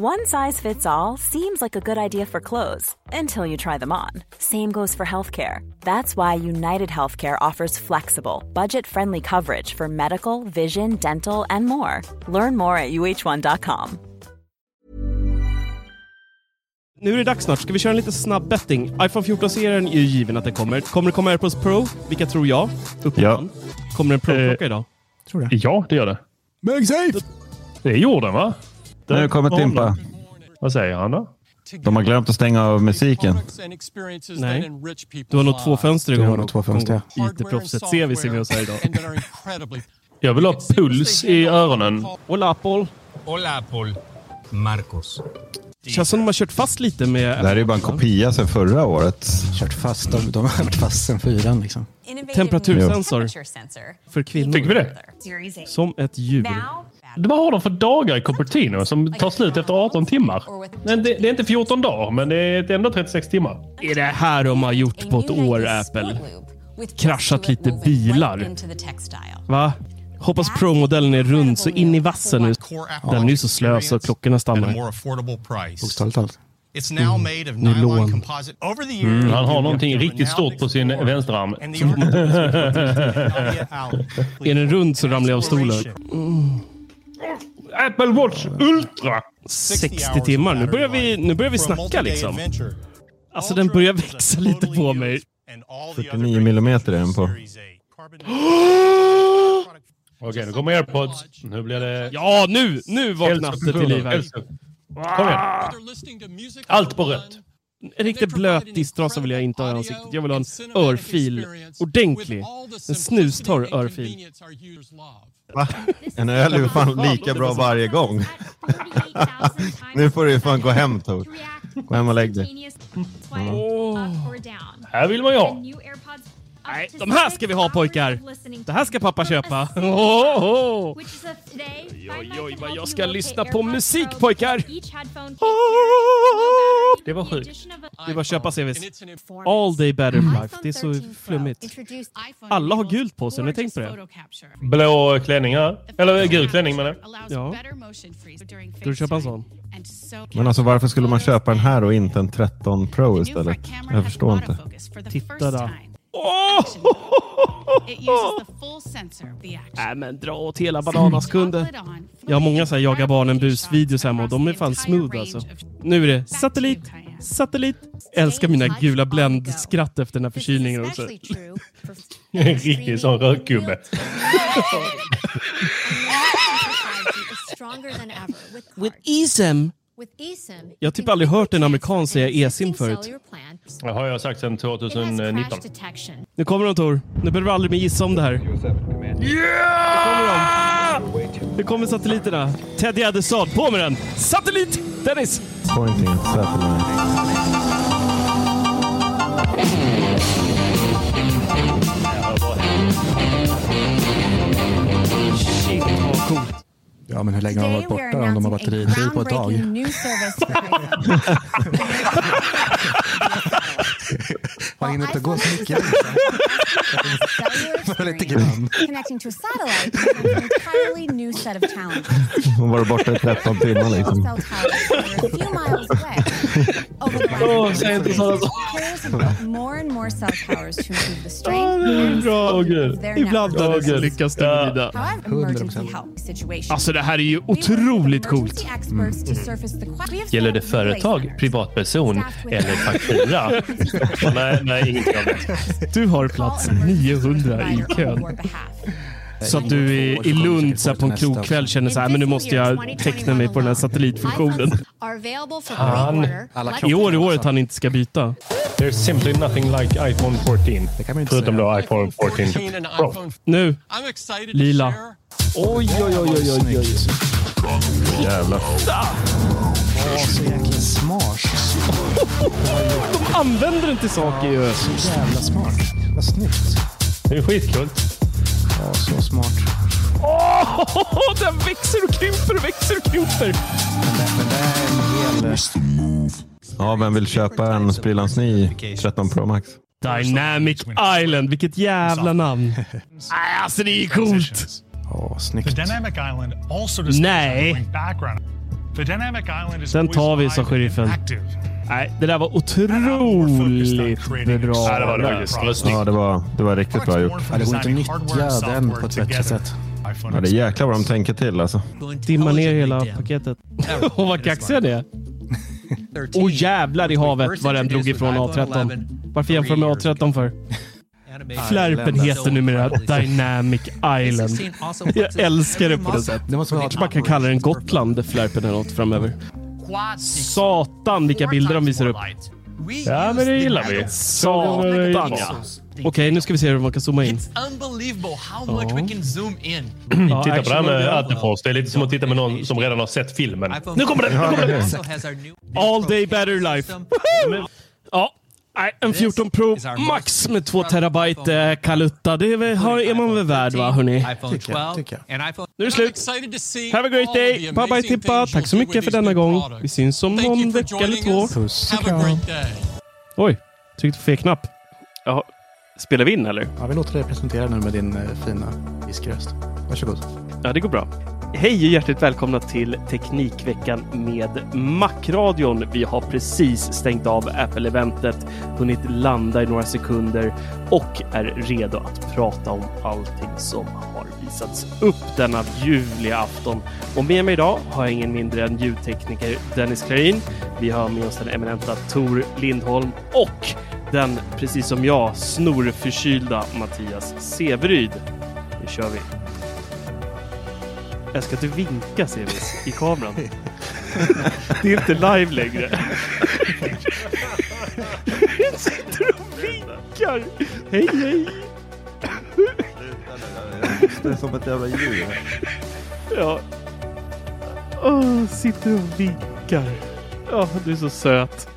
One size fits all seems like a good idea for clothes until you try them on. Same goes for healthcare. That's why United Healthcare offers flexible, budget friendly coverage for medical, vision, dental, and more. Learn more at uh1.com. Nu är det dags snart. Ska vi köra en lite snabb betting? iPhone 14-serien är ju given att den kommer. Kommer det komma AirPods Pro? Vilka tror jag? Uppenbarligen. Kommer det en Pro-klocka Eh, idag? Tror det. Ja, det gör det. MagSafe! Det är jorden va? Nu har det kommit Timpa. Vad säger han då? De har glömt att stänga av musiken. Nej. Du har nog två fönster Du har igång. nog två fönster, IT-proffset Sevi ser med oss här idag. Jag vill ha puls i öronen. Hola Apple. Hola Paul. Marcos. Känns som de har kört fast lite med... Det här är ju bara en kopia sedan förra året. Kört fast. De, de har varit fast sedan fyran liksom. Temperatursensor för kvinnor. Fick vi det? Som ett djur. Vad har de för dagar i Cupertino som tar slut efter 18 timmar? Men det, det är inte 14 dagar, men det är ändå 36 timmar. Är det här de har gjort på ett år, Apple? Kraschat lite bilar. Va? Hoppas Pro-modellen är rund så in i vassen nu. Den är ju så slö så klockorna stannar. Bokstavligt made of Nylon. Mm, han har någonting riktigt stort på sin vänsterarm. Är den rund så ramlar jag av stolen. Apple Watch Ultra! 60 timmar. Nu börjar vi, nu börjar vi snacka liksom. Alltså den börjar växa lite på mig. 49 millimeter är den på. Okej, nu kommer airpods. Nu blir det... Ja, nu! Nu vaknar Hälsa det till liv här. Kom igen. Allt på rött. En riktigt blöt disktrasa vill jag inte ha i ansiktet. Jag vill ha en örfil. Ordentlig. En snustorr örfil. Va? En öl är ju fan lika bra varje gång. nu får du ju fan gå hem Tor. Gå hem och lägg dig. Här vill man ju ha. Nej, de här ska vi ha pojkar! Det här ska pappa köpa. Oh, oh, oh. Oj, oj, vad jag ska lyssna på musik pojkar! Det var sjukt. Det var köpa CVs. All day better life. Det är så flummigt. Alla har gult på sig, har ni tänkt på det? Blå klänningar. Eller gul klänning menar jag. Ja. Ska du köpa en sån? Men alltså varför skulle man köpa den här och inte en 13 Pro istället? Jag förstår inte. Titta då. Nej men dra åt hela bananas kunde. Jag har många så här jaga barnen bus-videos hemma och de är fan smooth alltså. Nu är det satellit, satellit. Älskar mina gula bländskratt efter den här förkylningen också. En riktig sån rökgubbe. With eSIM? Jag har typ aldrig hört en amerikan säga eSIM förut. Det har jag sagt sedan 2019. Nu kommer de Tor. Nu behöver du aldrig mer gissa om det här. Yeah! Nu kommer satelliterna. Ted Gärdestad, på med den! Satellit! Dennis! Pointing at satellite. Ja, men hur länge har de varit borta om de har batteritid på ett tag? Man hinner inte gå så mycket. Lite grann. Connecting to a satellite is an entirely new set of challenges. Hon var borta i 13 timmar liksom. Åh, säg inte sådana saker. more and more cell towers to improve the Ja, strength det är bra. Ibland. Dennis, Gud. lyckas du Ja. vrida. However, emergency help situations. Alltså det här är ju otroligt coolt. Gäller det företag, privatperson eller faktura? Nej, nej, ingenting av det. Du har plats 900 i kön. Så att du är i Lund så här, på en krogkväll känner så här, men nu måste jag teckna mig på den här satellitfunktionen. Han. I år är året han inte ska byta. There's simply nothing like iPhone 14. Det kan man inte Förutom då iPhone 14 Pro. Nu, lila. Oj, oj, oj, oj, oj, oj. Jävlar. Så jäkla smart. De använder till saker ju. Så jävla smart. Vad snyggt. Det är skitcoolt. Ja, så smart. Åh, den växer och krymper och växer och krymper. Men det, men det är en hel... Ja, vem vill köpa en sprillans ny 13 Pro Max? Dynamic Island, vilket jävla namn. Alltså det är ju coolt. Ja, The snyggt. Nej. Den tar vi, sa sheriffen. Nej, det där var otroligt Ja, det bra. var det. Det var snyggt. Ja, det var, det var riktigt bra gjort. Ja, det går inte att nyttja den på ett bättre sätt. Ja, det är jäklar vad de tänker till alltså. Dimma ner hela paketet. Och vad kaxiga det är. Åh oh, jävlar i havet vad den drog ifrån A13. Varför jämför med A13 för? Flärpen heter numera Dynamic Island. Jag älskar det på. Det måste vara Kanske man kan kalla den Gotland, Flärpen eller något framöver. Satan vilka bilder de visar upp. Ja, men det gillar vi. Satan ja. Okej, nu ska vi se hur man kan zooma in. unbelievable how much we can zoom in. Ja, Titta på det här med Atterforce. Det är lite som att titta med någon som redan har sett filmen. Nu kommer den! Nu kommer den! All day better life. Ja, nej, en 14 Pro Max med 2 terabyte eh, kalutta. Det är, väl, har, är man väl värd va, hörni? Tycker jag, tycker jag. Nu är det slut. Have a great day. Bye bye Tippa. Tack så mycket för denna gång. Vi syns om någon vecka eller två. Puss och Have a kram. great day. Oj, tryckte på fel knapp. Ja, spelar vi in eller? Ja, vi låter dig presentera nu med din eh, fina viskröst. Varsågod. Ja, det går bra. Hej och hjärtligt välkomna till Teknikveckan med Macradion. Vi har precis stängt av Apple-eventet, hunnit landa i några sekunder och är redo att prata om allting som har visats upp denna ljuvliga afton. Och med mig idag har jag ingen mindre än ljudtekniker Dennis Klarin. Vi har med oss den eminenta Tor Lindholm och den, precis som jag, snorförkylda Mattias Severyd. Nu kör vi! Jag ska inte vinka Sevis i kameran. Det är inte live längre. Jag sitter och vinkar. Hej hej! Det är som ett jävla djur. Ja. Åh, sitter och vinkar. Ja, du är så söt.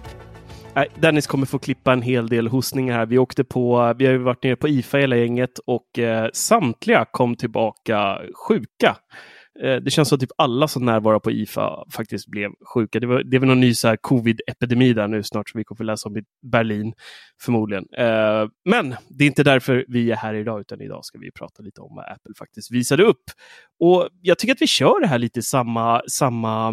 Nej, Dennis kommer få klippa en hel del hostningar här. Vi åkte på, vi har ju varit nere på IFA hela gänget och eh, samtliga kom tillbaka sjuka. Eh, det känns som att typ alla som närvarar på IFA faktiskt blev sjuka. Det, var, det är väl någon ny så här covid-epidemi där nu snart som vi kommer få läsa om i Berlin förmodligen. Eh, men det är inte därför vi är här idag utan idag ska vi prata lite om vad Apple faktiskt visade upp. Och jag tycker att vi kör det här lite samma, samma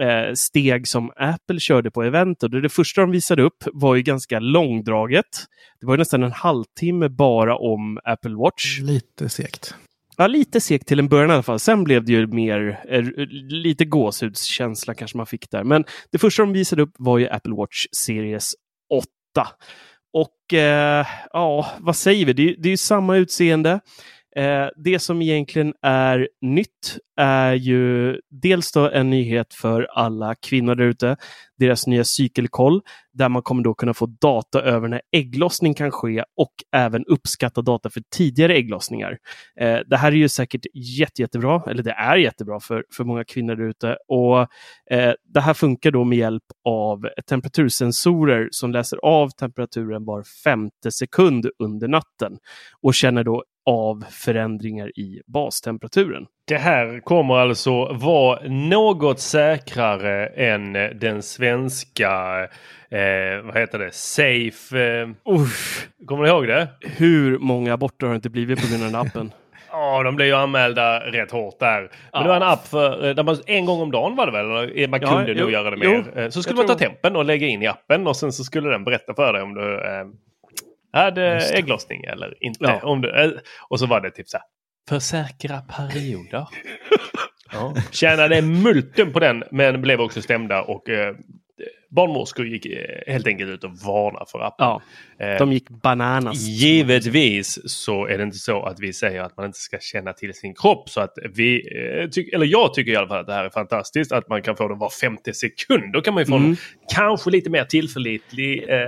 eh, steg som Apple körde på eventet. Det första de visade upp var ju ganska långdraget. Det var ju nästan en halvtimme bara om Apple Watch. Lite segt. Ja, lite segt till en början i alla fall. Sen blev det ju mer, eh, lite gåshudskänsla kanske man fick där. Men det första de visade upp var ju Apple Watch Series 8. Och eh, ja, vad säger vi? Det, är- det är ju samma utseende. Eh, det som egentligen är nytt är ju dels då en nyhet för alla kvinnor där ute. Deras nya cykelkoll där man kommer då kunna få data över när ägglossning kan ske och även uppskatta data för tidigare ägglossningar. Eh, det här är ju säkert jätte, jättebra, eller det är jättebra för, för många kvinnor där ute. Och eh, det här funkar då med hjälp av temperatursensorer som läser av temperaturen var femte sekund under natten och känner då av förändringar i bastemperaturen. Det här kommer alltså vara något säkrare än den svenska, eh, vad heter det, Safe... Eh, Uff, kommer ni ihåg det? hur många aborter har det inte blivit på grund av den appen? Ja, de blev ju anmälda rätt hårt där. Men Ja. det var en app för, eh, där man en gång om dagen var det väl? Eller Man Ja, kunde jo, nog göra det jo. mer. Eh, Så skulle man ta tror- tempen och lägga in i appen och sen så skulle den berätta för dig om du eh, hade ägglossning eller inte. Ja. Om du, eh, och så var det typ så här. För säkra perioder. ja. Tjänade multum på den men blev också stämda och eh, barnmorskor gick eh, helt enkelt ut och varnade för appen. Ja, Eh, de gick bananas. Givetvis så är det inte så att vi säger att man inte ska känna till sin kropp. Så att vi, eh, eller jag tycker i alla fall att det här är fantastiskt. Att man kan få det var femte sekund. Då kan man ju få Mm. en kanske lite mer tillförlitlig eh,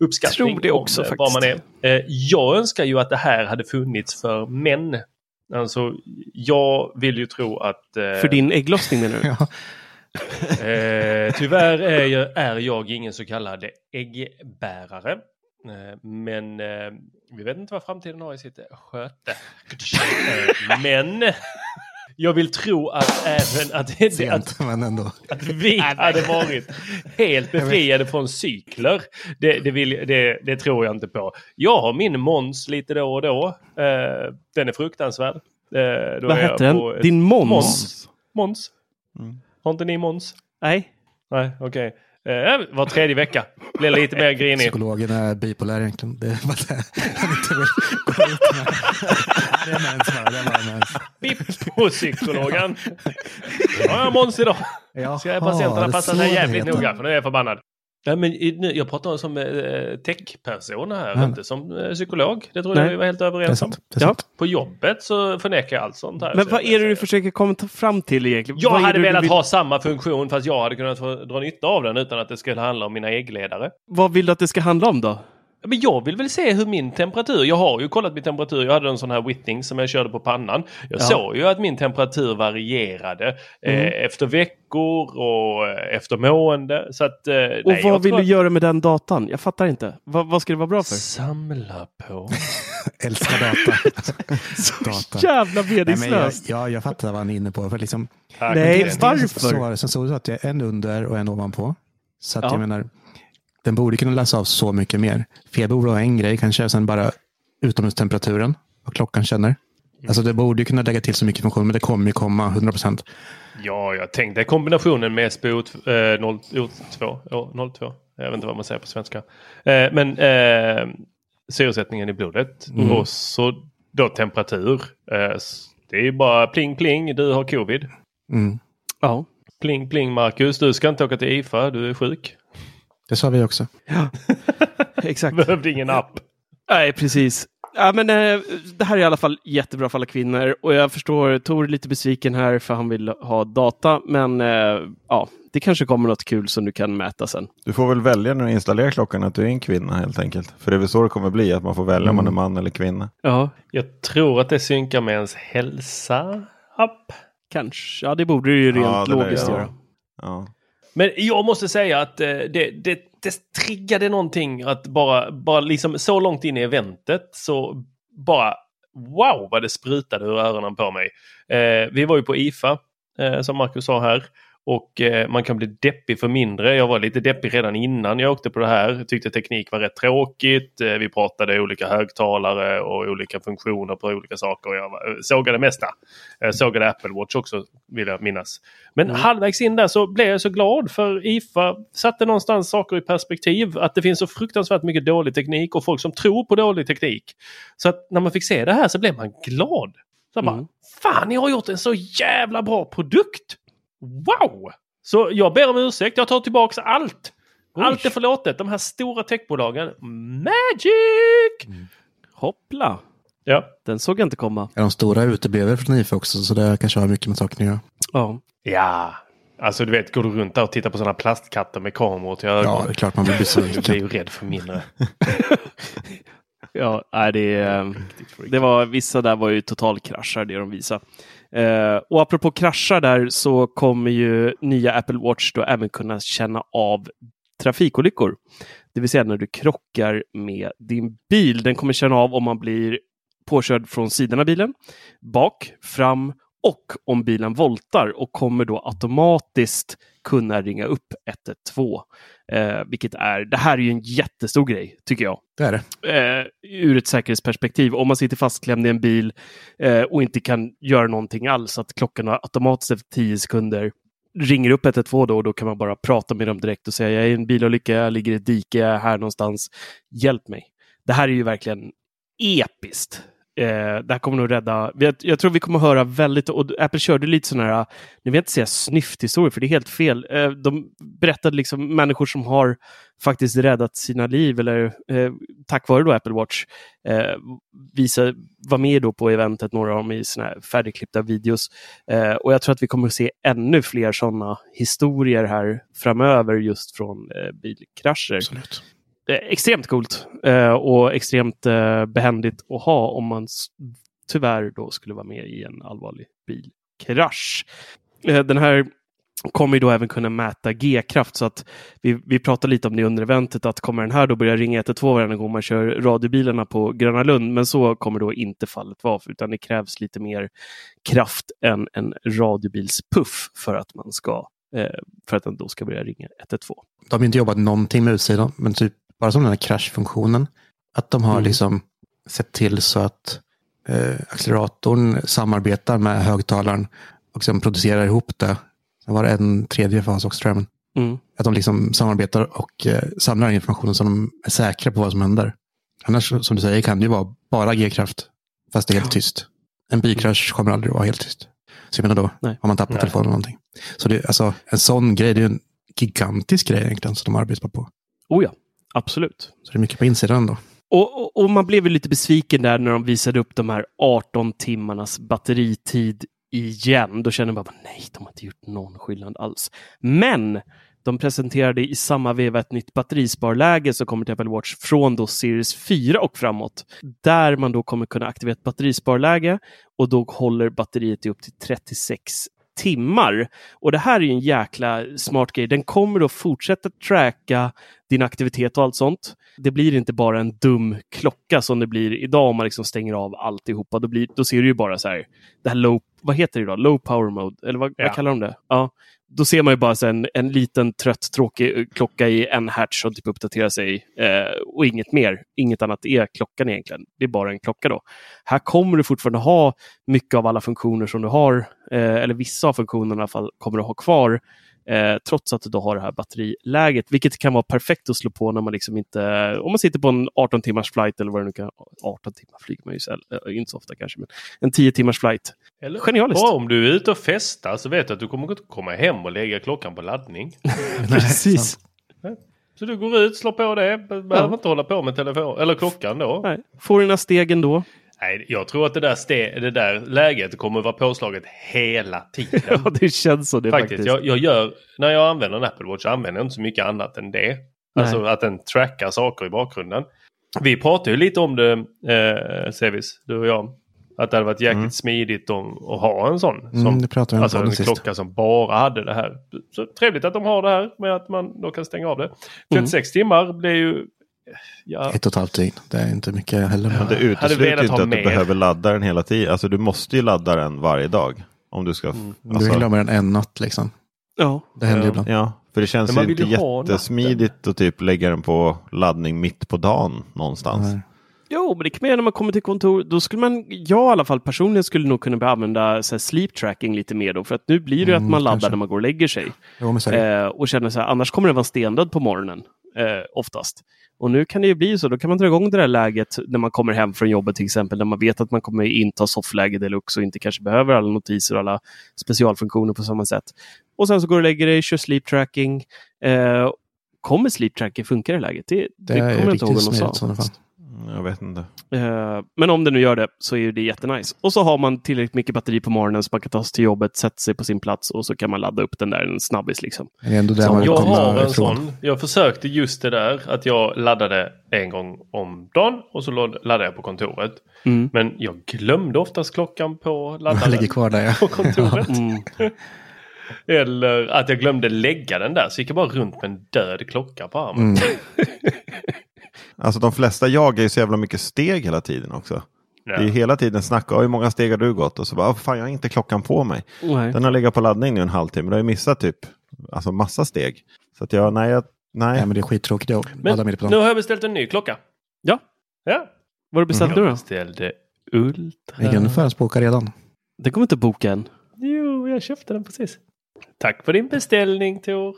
uppskattning Tror det också om eh, var man är. faktiskt. Eh, jag önskar ju att det här hade funnits för män. Alltså, jag vill ju tro att... eh, För din ägglossning menar du? Ja. Eh, tyvärr är jag, är jag ingen så kallad äggbärare. Eh, men eh, vi vet inte vad framtiden har i sitt sköte. Men jag vill tro att även att, det, att, Sent, men ändå. att vi hade varit helt befriade från cykler. Det, det, vill, det, det tror jag inte på. Jag har min Måns lite då och då. Eh, den är fruktansvärd. Eh, då Vad hette den? Din? Måns. Måns. Mm. Har inte ni Måns? Nej. Nej, okej. Eh, var tredje vecka. Blir lite mer grinig. Psykologen är bipolär egentligen. Det är bara det han inte vill gå ut med. Det är mens bara. Det är bara mens. Bippopsykologen. Ja, jag Måns idag. Jaha, Ska patienterna passa sig jävligt noga för nu är jag förbannad. Nej, men i- jag pratar som eh, techperson här, Ja. inte som eh, psykolog. Det tror jag vi var helt överens om. Ja. På jobbet så förnekar jag allt sånt här. Men Så vad är det du försöker komma fram till egentligen? Jag Vad hade velat vill, ha samma funktion fast jag hade kunnat få dra nytta av den utan att det skulle handla om mina äggledare. Vad vill du att det ska handla om då? Men jag vill väl se hur min temperatur, jag har ju kollat min temperatur, jag hade en sån här Whitting som jag körde på pannan. Jag Ja. såg ju att min temperatur varierade Mm. eh, efter veckor och eh, efter mående. Så att, eh, Och nej, vad vill du göra med den datan? Jag fattar inte. Vad, vad ska det vara bra för? Samla på. Älskar data. data. Jävla Nej, men jag, meningslöst. jag, jag fattar vad han är inne på. För liksom. Nej, varför? Så var det, så att jag är en under och en ovanpå. Så att Ja. jag menar, den borde kunna läsa av så mycket mer. Feber borde vara en grej kanske, sen bara utomhustemperaturen, vad klockan känner. Alltså det borde kunna lägga till så mycket funktion, men det kommer ju komma 100 procent. Ja, jag tänkte kombinationen med SPO eh, 02, ja, 02. Jag vet inte vad man säger på svenska. Eh, men eh, syresättningen i blodet Mm. och så då temperatur. Eh, det är ju bara pling pling, du har covid. Mm. Ja. Pling pling Marcus, du ska inte åka till IFA, du är sjuk. Det sa vi också. Exakt. Behövde ingen app. Nej, precis. Ja, men, eh, det här är i alla fall jättebra för alla kvinnor och jag förstår Tor är lite besviken här för han vill ha data. Men eh, ja, det kanske kommer något kul som du kan mäta sen. Du får väl välja när du installerar klockan att du är en kvinna helt enkelt. För det är väl så det kommer bli, att man får välja om man är man eller kvinna. Ja, Jag tror att det synkar med ens hälsa-app. kanske. Ja, det borde du ju rent Ja, det logiskt ja. göra. Ja. Men jag måste säga att eh, det, det, det triggade någonting att bara, bara liksom så långt in i eventet så bara wow vad det sprutade ur öronen på mig. Eh, vi var ju på IFA eh, som Marcus sa här och eh, man kan bli deppig för mindre. Jag var lite deppig redan innan jag åkte på det här. Tyckte teknik var rätt tråkigt. Eh, vi pratade olika högtalare och olika funktioner på olika saker. Och jag var, eh, sågade det mesta. Jag sågade Apple Watch också vill jag minnas. Men halvvägs in där så blev jag så glad för IFA satte någonstans saker i perspektiv. Att det finns så fruktansvärt mycket dålig teknik och folk som tror på dålig teknik. Så att när man fick se det här så blev man glad. Så jag bara, Mm. fan ni har gjort en så jävla bra produkt! Wow! Så jag ber om ursäkt, jag tar tillbaks allt. Allt är förlåtet. De här stora techbolagen, magic! Hoppla! Ja. Den såg jag inte komma. Ja, De stora uteblev från IFA också, så det kanske har mycket med saken att göra. Ja. Ja, alltså du vet, går du runt där och tittar på sådana plastkatter med kameror till ögonen. Ja, det är klart man blir Jag blir besviken. ju rädd för mindre. Ja, nej, det, eh, det var vissa där var ju totalkraschar det de visade. Eh, och apropå kraschar där så kommer ju nya Apple Watch då även kunna känna av trafikolyckor. Det vill säga när du krockar med din bil. Den kommer känna av om man blir påkörd från sidan av bilen, bak, fram och om bilen voltar och kommer då automatiskt kunna ringa upp 112. Eh, vilket är, det här är ju en jättestor grej, tycker jag. Det är det. Eh, ur ett säkerhetsperspektiv. Om man sitter fastklämd i en bil eh, och inte kan göra någonting alls, att klockan automatiskt efter 10 sekunder ringer upp 112 då och då kan man bara prata med dem direkt och säga jag är i en bilolycka, jag ligger i ett dike, jag är här någonstans, hjälp mig. Det här är ju verkligen episkt. Eh, det här kommer nog rädda, jag, jag tror vi kommer höra väldigt, och Apple körde lite sådana här, nu vill jag inte säga snyfthistorier för det är helt fel. Eh, de berättade liksom människor som har faktiskt räddat sina liv eller eh, tack vare då Apple Watch eh, visa, var med då på eventet, några av dem i såna här färdigklippta videos. Eh, och jag tror att vi kommer att se ännu fler sådana historier här framöver just från eh, bilkrascher. Absolut. Eh, extremt coolt eh, och extremt eh, behändigt att ha om man tyvärr då skulle vara med i en allvarlig bilkrasch. Eh, den här kommer ju då även kunna mäta G-kraft så att vi, vi pratar lite om det under eventet att kommer den här då börja ringa 112 varje gång man kör radiobilarna på Gröna Lund men så kommer då inte fallet vara utan det krävs lite mer kraft än en radiobilspuff för att man ska eh, för att den då ska börja ringa 112. De har inte jobbat någonting med utsidan, men typ bara som den här kraschfunktionen. Att de har Mm. liksom sett till så att eh, acceleratorn samarbetar med högtalaren och sen producerar ihop det. Sen var det en tredje fas också tror jag. Mm. att de liksom samarbetar och eh, samlar informationen så de är säkra på vad som händer. Annars, som du säger, kan det ju vara bara G-kraft, fast det är helt tyst. En bilkrasch kommer aldrig att vara helt tyst. Så jag menar då, Nej. har man tappat Nej. telefonen eller någonting. Så det, alltså, en sån grej, det är en gigantisk grej egentligen som de arbetar på. Oh ja, absolut. Så det är mycket på insidan då. Och, och, och man blev lite besviken där när de visade upp de här 18 timmarnas batteritid igen. Då kände man bara nej, de har inte gjort någon skillnad alls. Men de presenterade i samma veva ett nytt batterisparläge som kommer till Apple Watch från då Series 4 och framåt. Där man då kommer kunna aktivera ett batterisparläge och då håller batteriet i upp till 36 timmar. Och det här är ju en jäkla smart grej. Den kommer då fortsätta tracka din aktivitet och allt sånt. Det blir inte bara en dum klocka som det blir idag om man liksom stänger av alltihopa. Då, blir, då ser du ju bara så här, det här low, vad heter det idag? Low power mode? Eller vad, Ja. vad kallar de det? Ja. Då ser man ju bara en, en liten trött tråkig eh, klocka i en hertz som typ uppdaterar sig eh, och inget mer. Inget annat är klockan egentligen. Det är bara en klocka då. Här kommer du fortfarande ha mycket av alla funktioner som du har, eh, eller vissa av funktionerna i alla fall, kommer du ha kvar. Eh, trots att du då har det här batteriläget, vilket kan vara perfekt att slå på när man liksom inte, om man sitter på en 18 timmars flight eller vad det nu kan 18 timmar flyger man ju eh, inte så ofta kanske, men en 10 timmars flight. Eller Genialiskt. bara om du är ute och festar så vet du att du kommer inte komma hem och lägga klockan på laddning. Precis. Så du går ut, slår på det, be- behöver inte hålla på med telefon eller klockan då. Nej. Får dina steg ändå. Nej, jag tror att det där, ste- det där läget kommer vara påslaget hela tiden. Ja, det känns så det faktiskt. faktiskt. Jag, jag gör, när jag använder en Apple Watch använder jag inte så mycket annat än det. Alltså att den trackar saker i bakgrunden. Vi pratade ju lite om det, eh, Sevis, du och jag. Att det hade varit jäkligt Mm. smidigt om, att ha en sån. Som, Mm, det alltså en sist. klocka som bara hade det här. Så trevligt att de har det här med att man då kan stänga av det. 36 timmar blir ju... Ja, Ett och ett halvt dygn. Det är inte mycket heller. Men det utesluter inte att du mer. behöver ladda den hela tiden. Alltså du måste ju ladda den varje dag. Om du ska... Du Alltså, glömmer den en natt liksom. Ja. Det händer Ja. ibland. ja, för det känns ju inte jättesmidigt att typ lägga den på laddning mitt på dagen någonstans. Nej. Jo, men det kan man göra när man kommer till kontor. Då skulle man, jag i alla fall personligen skulle nog kunna använda så här, sleep tracking lite mer då. För att nu blir det Mm, att man laddar kanske. när man går och lägger sig. Jo, det. Eh, och känner så här, annars kommer den vara stendöd på morgonen. Eh, oftast. Och nu kan det ju bli så, då kan man dra igång det där läget när man kommer hem från jobbet till exempel, när man vet att man kommer inta soffläge deluxe och inte kanske behöver alla notiser och alla specialfunktioner på samma sätt. Och sen så går du och lägger dig, kör sleep tracking. Eh, kommer sleep tracking funka i det läget? Det, det, Det kommer jag inte ihåg smidigt i sa. Jag vet inte. Eh, Men om det nu gör det så är det jättenice. Och så har man tillräckligt mycket batteri på morgonen så man kan ta sig till jobbet, sätta sig på sin plats och så kan man ladda upp den där en snabbis. Liksom. Jag har en sån. Jag försökte just det där att jag laddade en gång om dagen och så laddade jag på kontoret. Mm. Men jag glömde oftast klockan på Man laddaren ligger kvar där ja. på kontoret. Mm. Eller att jag glömde lägga den där så gick jag bara runt med en död klocka på armen. Mm. Alltså de flesta jagar ju så jävla mycket steg hela tiden också. Ja. Det är hela tiden snacka, "Oj, hur många steg har du gått? Och så bara, "Åh, fan jag har inte klockan på mig. Nej. Den har legat på laddning nu en halvtimme, då har jag missat typ alltså massa steg. Så att jag, nej, jag, nej. Nej, men det är skittråkigt ladda Men med på nu har jag beställt en ny klocka. Ja. Ja. Vad har du beställt Jag då? beställde Ultra. Vi kan förhandsboka redan. Det kommer inte boka än. Jo, jag köpte den precis. Tack för din beställning Tor.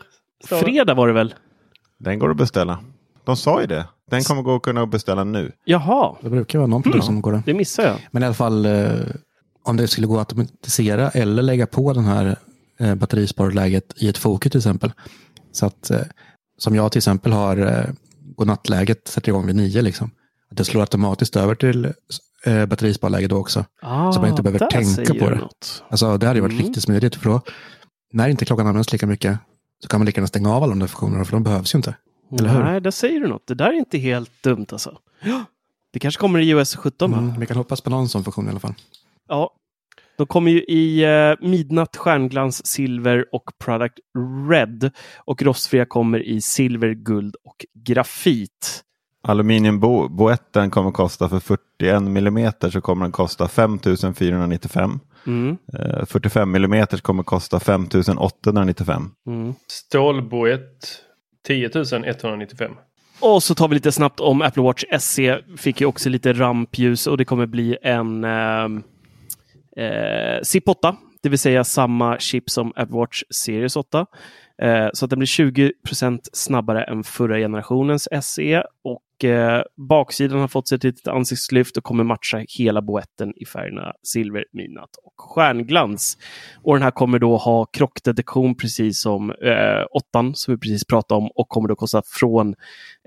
Fredag var det väl? Den går att beställa. De sa ju det. Den kommer gå att kunna beställa nu. Jaha, Det brukar vara någon produkt som går det. det missade jag. Men i alla fall eh, om det skulle gå att automatisera eller lägga på den här eh, batterisparläget i ett Focus till exempel. Så att eh, som jag till exempel har eh, godnattläget sätter igång vid nio liksom. Att det slår automatiskt över till eh, batterisparläge då också. Ah, så man inte behöver där tänka på det. något. Alltså det hade ju varit Mm. riktigt smidigt för då när inte klockan används lika mycket så kan man lika gärna stänga av alla de där funktionerna för de behövs ju inte. Eller hur? Nej, där säger du något. Det där är inte helt dumt alltså. Ja, Det kanske kommer i iOS 17 va? Mm, vi kan hoppas på någon sån funktion i alla fall. Ja. De kommer ju i eh, midnatt, stjärnglans, silver och product red. Och rostfria kommer i silver, guld och grafit. Aluminiumboetten kommer kosta för 41 millimeter så kommer den kosta 5 495. Mm. Eh, 45 millimeter kommer kosta 5 895. Mm. Stålboett 10 195. Och så tar vi lite snabbt om Apple Watch SE. Fick ju också lite rampljus och det kommer bli en eh, eh, SIP 8. Det vill säga samma chip som Apple Watch Series 8. Eh, så att den blir 20% snabbare än förra generationens SE. Och eh, baksidan har fått sig ett litet ansiktslyft och kommer matcha hela boetten i färgerna silver, midnatt och stjärnglans. Och den här kommer då ha krockdetektion precis som eh, åttan som vi precis pratade om och kommer då kosta från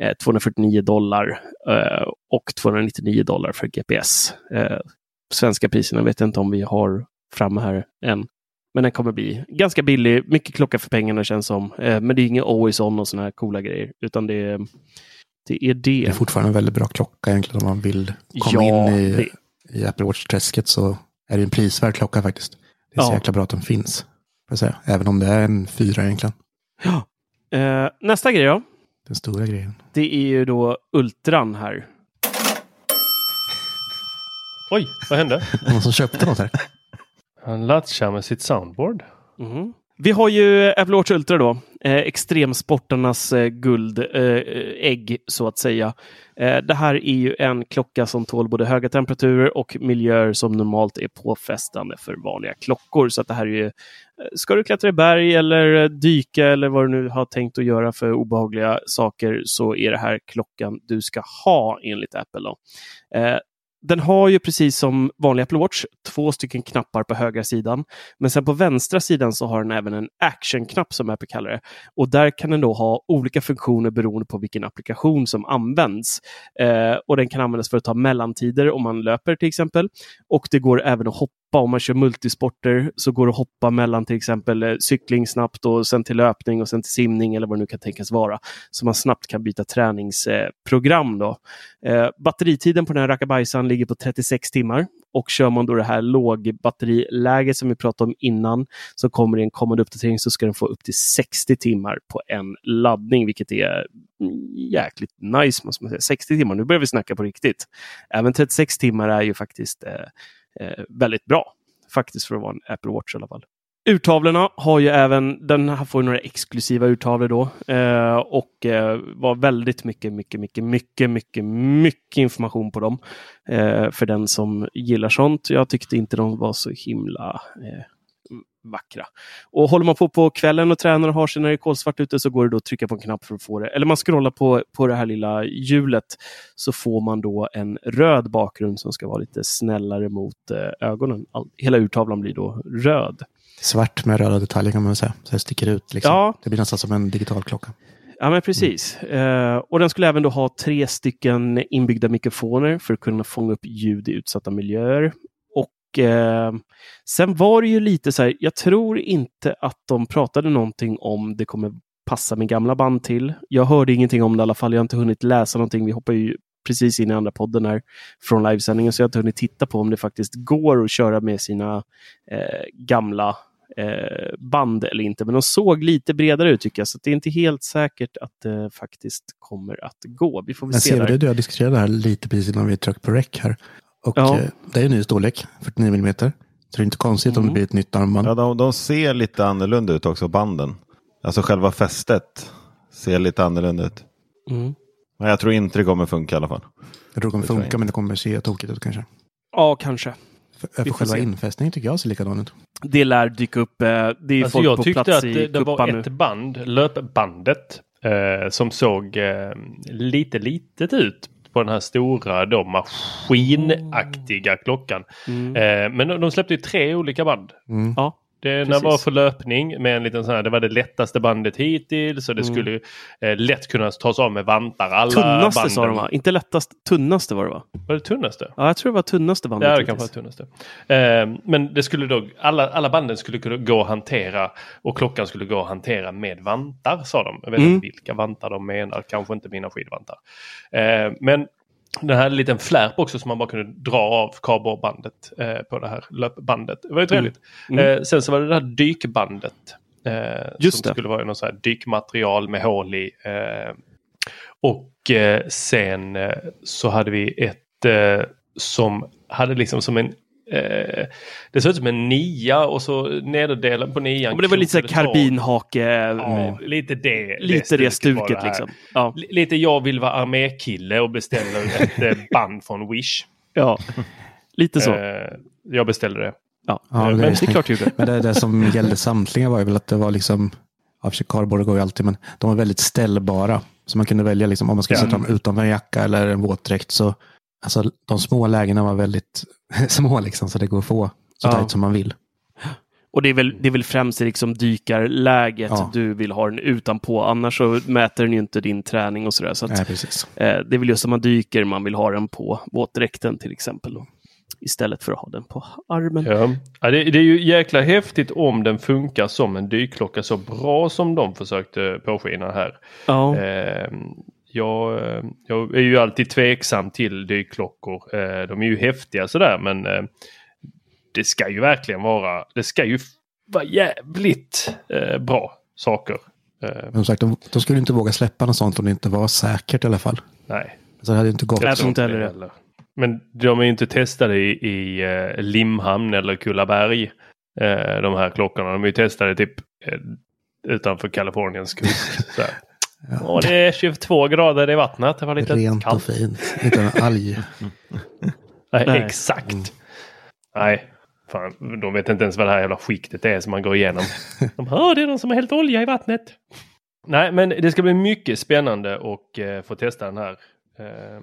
eh, 249 dollar eh, och 299 dollar för GPS. Eh, svenska priserna vet jag inte om vi har framme här än. Men den kommer bli ganska billig, mycket klocka för pengarna känns som. Eh, men det är inget always on och sådana här coola grejer, utan det är det. Är det. Det är fortfarande en väldigt bra klocka egentligen om man vill komma Ja, in i, det- i Apple Watch-träsket så är det en prisvärd klocka faktiskt. Det är så Ja. jäkla bra att den finns. Säga. Även om det är en fyra egentligen. Eh, nästa grej då. Den stora grejen. Det är ju då Ultran här. Oj, vad hände? Någon som köpte något här? Han latchar med sitt soundboard. Mm. Vi har ju Apple Watch Ultra då. Eh, extremsportarnas eh, guldägg eh, eh, så att säga. Eh, det här är ju en klocka som tål både höga temperaturer och miljöer som normalt är påfrestande för vanliga klockor. Så att det här är ju, eh, ska du klättra i berg eller dyka eller vad du nu har tänkt att göra för obehagliga saker så är det här klockan du ska ha enligt Apple. Då. Den har ju precis som vanliga Apple Watch två stycken knappar på högra sidan. Men sen på vänstra sidan så har den även en actionknapp som Apple kallar det. Och där kan den då ha olika funktioner beroende på vilken applikation som används. Eh, och den kan användas för att ta mellantider om man löper till exempel. Och det går även att hoppa om man kör multisporter så går det att hoppa mellan till exempel eh, cykling snabbt och sen till löpning och sen till simning eller vad det nu kan tänkas vara. Så man snabbt kan byta träningsprogram. Eh, då. Eh, batteritiden på den här rackabajsan ligger på 36 timmar. Och kör man då det här lågbatteriläget som vi pratade om innan så kommer i en kommande uppdatering så ska den få upp till 60 timmar på en laddning, vilket är mm, jäkligt nice måste man säga. 60 timmar, nu börjar vi snacka på riktigt. Även 36 timmar är ju faktiskt eh, eh, väldigt bra. Faktiskt för att vara en Apple Watch i alla fall. Urtavlorna har ju även, den här får ju några exklusiva urtavlor då. Eh, och eh, var väldigt mycket, mycket, mycket, mycket, mycket, mycket information på dem. Eh, för den som gillar sånt. Jag tyckte inte de var så himla eh, vackra. Och håller man på på kvällen och tränar och har sig när det är kolsvart ute så går det då att trycka på en knapp för att få det. Eller man scrollar på, på det här lilla hjulet så får man då en röd bakgrund som ska vara lite snällare mot eh, ögonen. All, hela urtavlan blir då röd. Svart med röda detaljer kan man säga. Så det sticker ut. Liksom. Ja. Det blir nästan som en digital klocka. Ja, men precis. Eh, och den skulle även då ha tre stycken inbyggda mikrofoner för att kunna fånga upp ljud i utsatta miljöer. Eh, sen var det ju lite så här, jag tror inte att de pratade någonting om det kommer passa min gamla band till. Jag hörde ingenting om det i alla fall. Jag har inte hunnit läsa någonting. Vi hoppar ju precis in i andra podden här från livesändningen, så jag har inte hunnit titta på om det faktiskt går att köra med sina eh, gamla eh, band eller inte. Men de såg lite bredare ut tycker jag, så det är inte helt säkert att det faktiskt kommer att gå. Vi får väl Men se. ser där. du, du jag diskuterade det här lite precis innan vi tryckte på rec här. Och Ja. eh, det är en ny storlek, 49 mm. Så det är inte konstigt om Mm. det blir ett nytt armband. Ja, de, de ser lite annorlunda ut också, banden. Alltså själva fästet ser lite annorlunda ut. Mm. Men jag tror inte det kommer funka i alla fall. Jag tror det kommer funka, men det kommer se tokigt ut kanske. Ja, kanske. För, för själva se. infästningen tycker jag ser likadan ut. Det lär dyka upp. eh, Det är Alltså folk jag på tyckte plats att det, det var nu. ett band, löpbandet, eh, som såg eh, lite litet ut på den här stora då, maskinaktiga klockan. Mm. Eh, men de, de släppte ju tre olika band. Mm. Ja, Det Precis. var för löpning med en liten sån här, det var det lättaste bandet hittills så det Mm. skulle eh, lätt kunna tas av med vantar. Alla tunnaste banden. sa de va? Inte lättast, tunnaste var det va? Var det tunnaste? Ja, jag tror det var tunnaste bandet. Ja, det kanske var tunnaste. Eh, men det skulle då, alla, alla banden skulle kunna gå att hantera och klockan skulle gå att hantera med vantar sa de. Jag vet Mm. inte vilka vantar de menar, kanske inte mina skidvantar. Eh, men den här hade en liten flärp också som man bara kunde dra av kardborrebandet eh, på det här löpbandet. Det var ju trevligt. Mm. Eh, sen så var det det här dykbandet. Eh, Just som det. skulle vara någon sån här dykmaterial med hål i. Eh, och eh, sen eh, så hade vi ett som hade liksom som en eh, det såg ut som en nia och så nederdelen på nian. Ja, men det var lite så karbinhake. Ja, lite det. lite det stuket det här. liksom. Ja. Lite jag vill vara armékille och beställer ett eh, band från Wish. ja, lite så. Eh, jag beställde det. Ja, Ja, men det det är är snyggt. klart du gjorde. Men det, det som gällde samtliga var ju väl att det var liksom, ja, för kardborre går ju alltid, men de var väldigt ställbara. Så man kunde välja liksom, om man skulle Ja. sätta dem utanför en jacka eller en våtdräkt. Så, alltså, de små lägena var väldigt små, liksom, så det går att få så Ja. tajt som man vill. Och det är väl, det är väl främst i liksom dykarläget Ja. du vill ha den utanpå. Annars så mäter den ju inte din träning och sådär. Så att, Nej, precis. eh, det är väl just när man dyker man vill ha den på våtdräkten till exempel. Då. Istället för att ha den på armen. Ja. Ja, det, det är ju jäkla häftigt om den funkar som en dykklocka så bra som de försökte påskina här. Ja. Eh, jag, eh, jag är ju alltid tveksam till dykklockor. Eh, de är ju häftiga sådär men eh, det ska ju verkligen vara, det ska ju vara jävligt bra saker. Men som sagt, de, de skulle inte våga släppa något sånt om det inte var säkert i alla fall. nej. Så det hade inte gått. Jag tror inte heller det. Men de är ju inte testade i, i Limhamn eller Kullaberg. De här klockorna. De är ju testade typ utanför Kaliforniens kust. Här. Och det är 22 grader i vattnet. Det var lite Rent och kallt. fint. Inte en alg. Nej, Nej. Exakt. Nej, fan, de vet inte ens vad det här jävla skiktet är som man går igenom. De hör det är någon som har hällt olja i vattnet. Nej, men det ska bli mycket spännande att eh, få testa den här. Eh,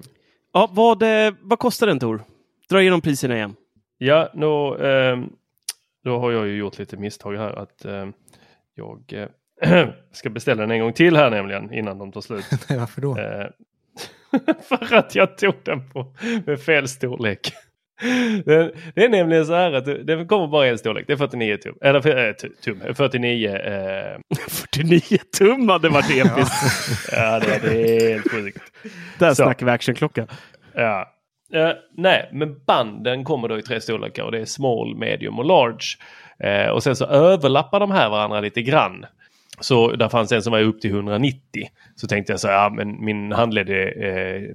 Ja, vad, eh, vad kostar den Tor? Dra igenom priserna igen. Ja, nå, ehm, då har jag ju gjort lite misstag här att ehm, jag eh, ska beställa den en gång till här nämligen innan de tar slut. Nej, varför då? Eh, för att jag tog den på, med fel storlek. Den, det är nämligen så här att det kommer bara en storlek. Det är 49 tum. Eller äh, tu- tum. 49. Eh, 49 tum hade varit episkt. ja, det var helt sjukt. Där snackar vi actionklocka. Ja. Eh, nej, men banden kommer då i tre storlekar och det är small, medium och large. Eh, och sen så överlappar de här varandra lite grann. Så där fanns en som var upp till 190. Så tänkte jag så här, ja men min handled är eh,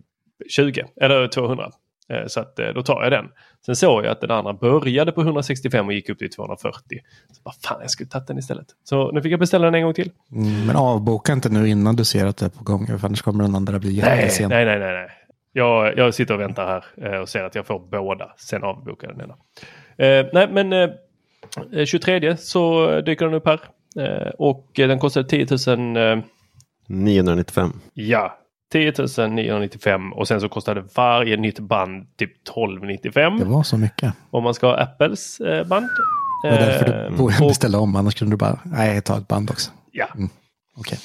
20 eller 200. Eh, så att eh, då tar jag den. Sen såg jag att den andra började på 165 och gick upp till 240. Så vad fan, jag skulle tagit den istället. Så nu fick jag beställa den en gång till. Mm, men avboka inte nu innan du ser att det är på gång. För annars kommer den andra bli jättesen. nej, nej, nej. nej. Jag, jag sitter och väntar här eh, och ser att jag får båda. Sen avbokar den ena. Eh, nej, men eh, 23 så dyker den upp här. Eh, och eh, den kostar 10 000. Eh, 995. ja, 10 995 och sen så kostade varje nytt band typ 1295 Det var så mycket. om man ska ha Apples eh, band. Det var därför du beställa om. Annars kunde du bara, nej, ta ett band också. Ja. Okej.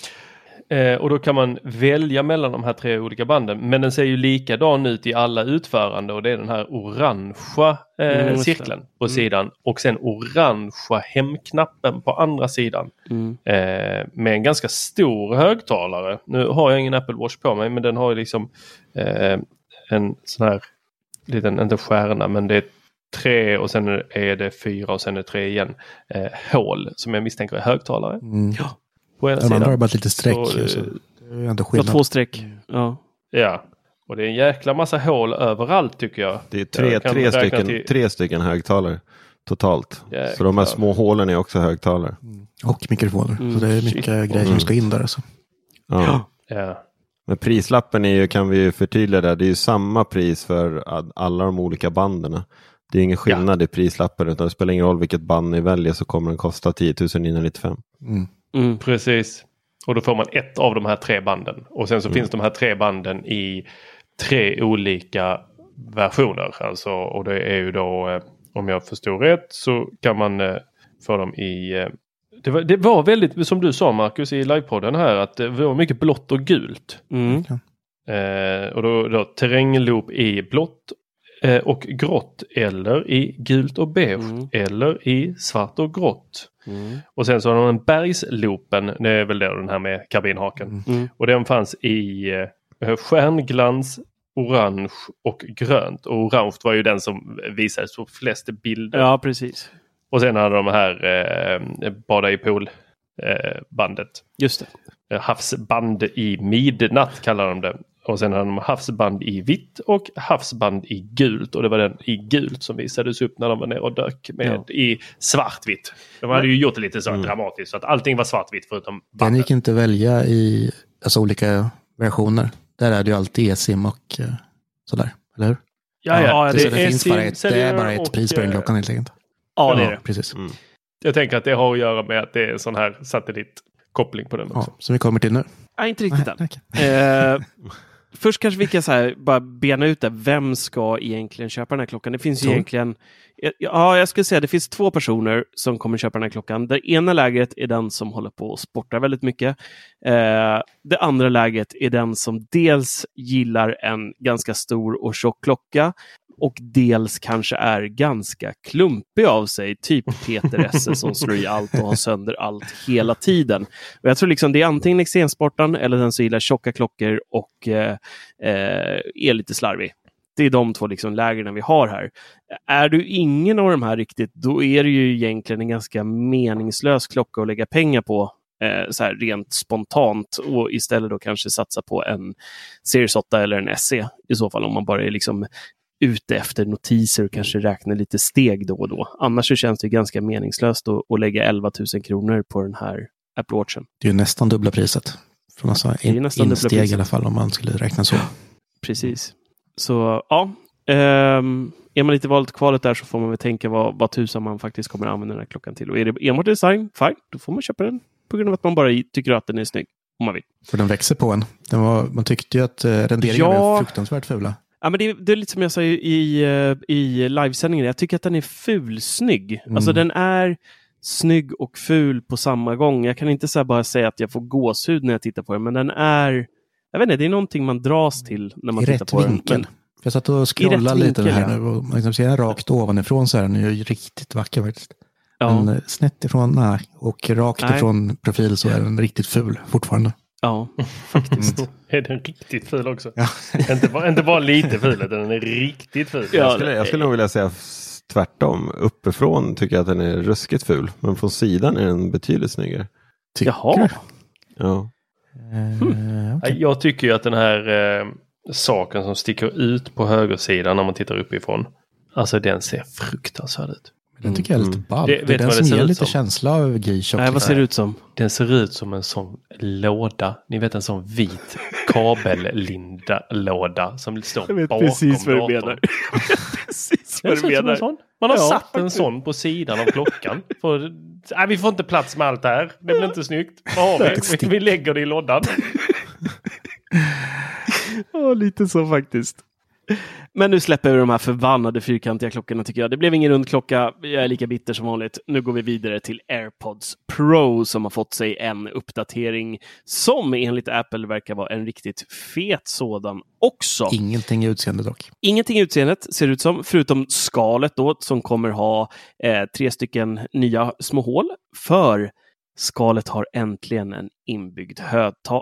Eh, och då kan man välja mellan de här tre olika banden. Men den ser ju likadan ut i alla utförande och det är den här orangea eh, Mm, cirkeln på sidan. Och sen orangea hemknappen på andra sidan. Mm. Eh, med en ganska stor högtalare. Nu har jag ingen Apple Watch på mig men den har ju liksom eh, en sån här liten, inte stjärna men det är tre och sen är det fyra och sen är det tre igen. Eh, hål som jag misstänker är högtalare. Mm. På ena Den andra har sidan. bara ett litet streck. Så, ju, så eh, det är ändå skillnad. två streck. Ja. Ja, Och det är en jäkla massa hål överallt tycker jag. Det är tre, tre, stycken, till- tre stycken högtalare totalt. Så de Jäklar. här små hålen är också högtalare. Och mikrofoner. Mm, så det är mycket grejer som ska in där. Alltså. Ja. Ja. Men prislappen är ju, kan vi ju förtydliga där, det är ju samma pris för alla de olika banden. Det är ingen skillnad i prislappen utan det spelar ingen roll vilket band ni väljer så kommer den kosta 10 995. Mm. Mm. Precis. Och då får man ett av de här tre banden. Och sen så Mm. finns de här tre banden i tre olika versioner. Alltså, och det är ju då, eh, om jag förstår rätt, så kan man eh, få dem i... Eh, det, var, det var väldigt, som du sa Marcus i livepodden här, att det var mycket blått och gult. Mm. Eh, och då, då terrängloop i blått och grått eller i gult och beige Mm. eller i svart och grått. Mm. Och sen så har de en bergsloopen, det är väl då den här med karbinhaken. Mm. Och den fanns i eh, stjärnglans, orange och grönt. Och orange var ju den som visades på flest bilder. Ja, precis. Och sen hade de här eh, bada i pool eh, bandet. Just det. Eh, Havsband i midnatt kallar de det. Och sen hade de havsband i vitt och havsband i gult. Och det var den i gult som visades upp när de var nere och dök med i svartvitt. De hade ju gjort det lite så Mm. dramatiskt så att allting var svartvitt förutom Den bandet. gick inte att välja i alltså, olika versioner. Där är det ju alltid eSIM och eh, sådär. Eller hur? Ja, ja, det, det det, finns bara ett, det är bara ett och, pris på den eh, klockan helt enkelt. Ja, det är det. Precis. Mm. Jag tänker att det har att göra med att det är en sån här satellitkoppling på den också. Ja, som vi kommer till nu. Nej, inte riktigt än. Först kanske vi kan så här, bara bena ut det. Vem ska egentligen köpa den här klockan? Det finns ju egentligen... Ja, jag skulle säga det finns två personer som kommer köpa den här klockan. Det ena lägret är den som håller på och sportar väldigt mycket. Eh, det andra läget är den som dels gillar en ganska stor och tjock klocka och dels kanske är ganska klumpig av sig, typ Peter Esse som slår i allt och har sönder allt hela tiden. Och jag tror liksom det är antingen extremsportaren eller den som gillar tjocka klockor och eh, eh, är lite slarvig. Det är de två liksom lägren vi har här. Är du ingen av de här riktigt, då är det ju egentligen en ganska meningslös klocka att lägga pengar på eh, så här rent spontant och istället då kanske satsa på en Series 8 eller en SE i så fall om man bara är liksom ute efter notiser och kanske räknar lite steg då och då. Annars så känns det ganska meningslöst att, att lägga 11 000 kronor på den här Apple Watchen. Det är ju nästan dubbla priset. Från alltså Det är in, nästan dubbla insteg priset. i alla fall om man skulle räkna så. Precis. Så ja, ehm, är man lite valet kvalet där så får man väl tänka vad, vad tusan man faktiskt kommer använda den här klockan till. Och är det enbart design, fine, då får man köpa den på grund av att man bara tycker att den är snygg. Om man vill. För den växer på en. Den var, man tyckte ju att eh, renderingarna Ja. blev fruktansvärt fula. Ja, men det, är, det är lite som jag sa i, i, eh, i livesändningen. Jag tycker att den är fulsnygg. Mm. Alltså den är snygg och ful på samma gång. Jag kan inte så bara säga att jag får gåshud när jag tittar på den, men den är... Jag vet inte, det är någonting man dras till när man I tittar på den. vinkel. Men, För jag satt och scrollade lite vinkel, här ja. nu och man kan se den rakt ovanifrån så är den ju riktigt vacker faktiskt. ja, Men eh, snett ifrån, nej. Och rakt Nej. ifrån profil så är den riktigt ful fortfarande. Ja, faktiskt. Är den riktigt ful också? Ja. inte, bara, inte bara lite ful, utan den är riktigt ful. Ja, Jag skulle, jag skulle nog vilja säga tvärtom. Uppifrån tycker jag att den är ruskigt ful. Men från sidan är den betydligt snyggare. Tycker Jaha. Ja. Eh, okej. Jag tycker ju att den här eh, saken som sticker ut på högersidan när man tittar uppifrån. Alltså den ser fruktansvärd ut. Den tycker jag är lite Mm. ball. Det- Det, är du den som ser ger lite som? känsla av G-Shock. Nej, vad ser det ut som? Den ser ut som en sån låda. Ni vet en sån vit kabellinda-låda som står Jag vet bakom precis vad du datorn. menar. precis Den vad du en menar. sån. Man har Ja, satt en faktiskt. sån på sidan av klockan. För, nej, vi får inte plats med allt det här. Det blir inte snyggt. Vad har vi? Vi, vi lägger det i lådan. Ja, lite så faktiskt. Men nu släpper vi de här förbannade fyrkantiga klockorna tycker jag. Det blev ingen rund klocka. Jag är lika bitter som vanligt. Nu går vi vidare till AirPods Pro som har fått sig en uppdatering som enligt Apple verkar vara en riktigt fet sådan också. Ingenting i utseende dock. Ingenting i utseendet ser det ut som, förutom skalet då som kommer ha eh, tre stycken nya små hål. För skalet har äntligen en inbyggd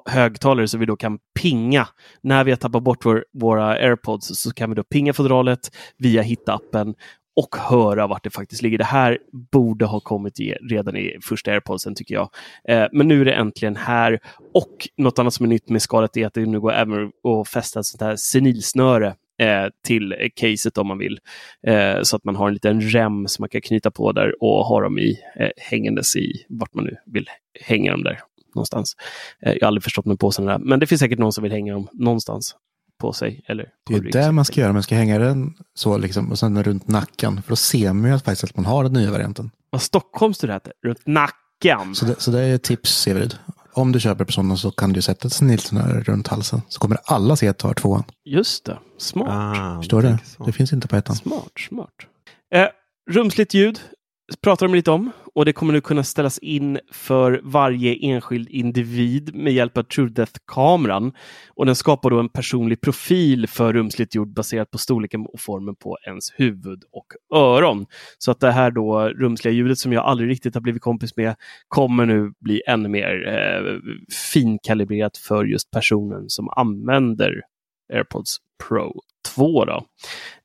högtalare så vi då kan pinga. När vi har tappat bort vår, våra airpods så kan vi då pinga fodralet via hittappen och höra vart det faktiskt ligger. Det här borde ha kommit i, redan i första airpodsen tycker jag. Eh, men nu är det äntligen här. Och något annat som är nytt med skalet är att det nu går även att fästa ett sånt här senilsnöre eh, till caset om man vill. Eh, så att man har en liten rem som man kan knyta på där och ha dem i eh, hängandes i vart man nu vill hänga dem där någonstans. Eh, jag har aldrig förstått mig på sådana där, men det finns säkert någon som vill hänga dem någonstans på sig. Eller Det är på det man ska göra, man ska hänga den så liksom och sen runt nacken. För då ser man ju att faktiskt att man har den nya varianten. Vad Stockholms du heter? Runt nacken. Så det, så det är tips, Severid. Om du köper personen så kan du sätta ett snillsnöre runt halsen. Så kommer alla se att du har tvåan. Just det, smart. Ah, Förstår du? så. Det finns inte på ettan. Smart, smart. Eh, rumsligt ljud pratar de lite om och det kommer nu kunna ställas in för varje enskild individ med hjälp av TrueDepth-kameran. Och den skapar då en personlig profil för rumsligt ljud baserat på storleken och formen på ens huvud och öron. Så att det här då rumsliga ljudet som jag aldrig riktigt har blivit kompis med kommer nu bli ännu mer eh, finkalibrerat för just personen som använder AirPods Pro 2. Då.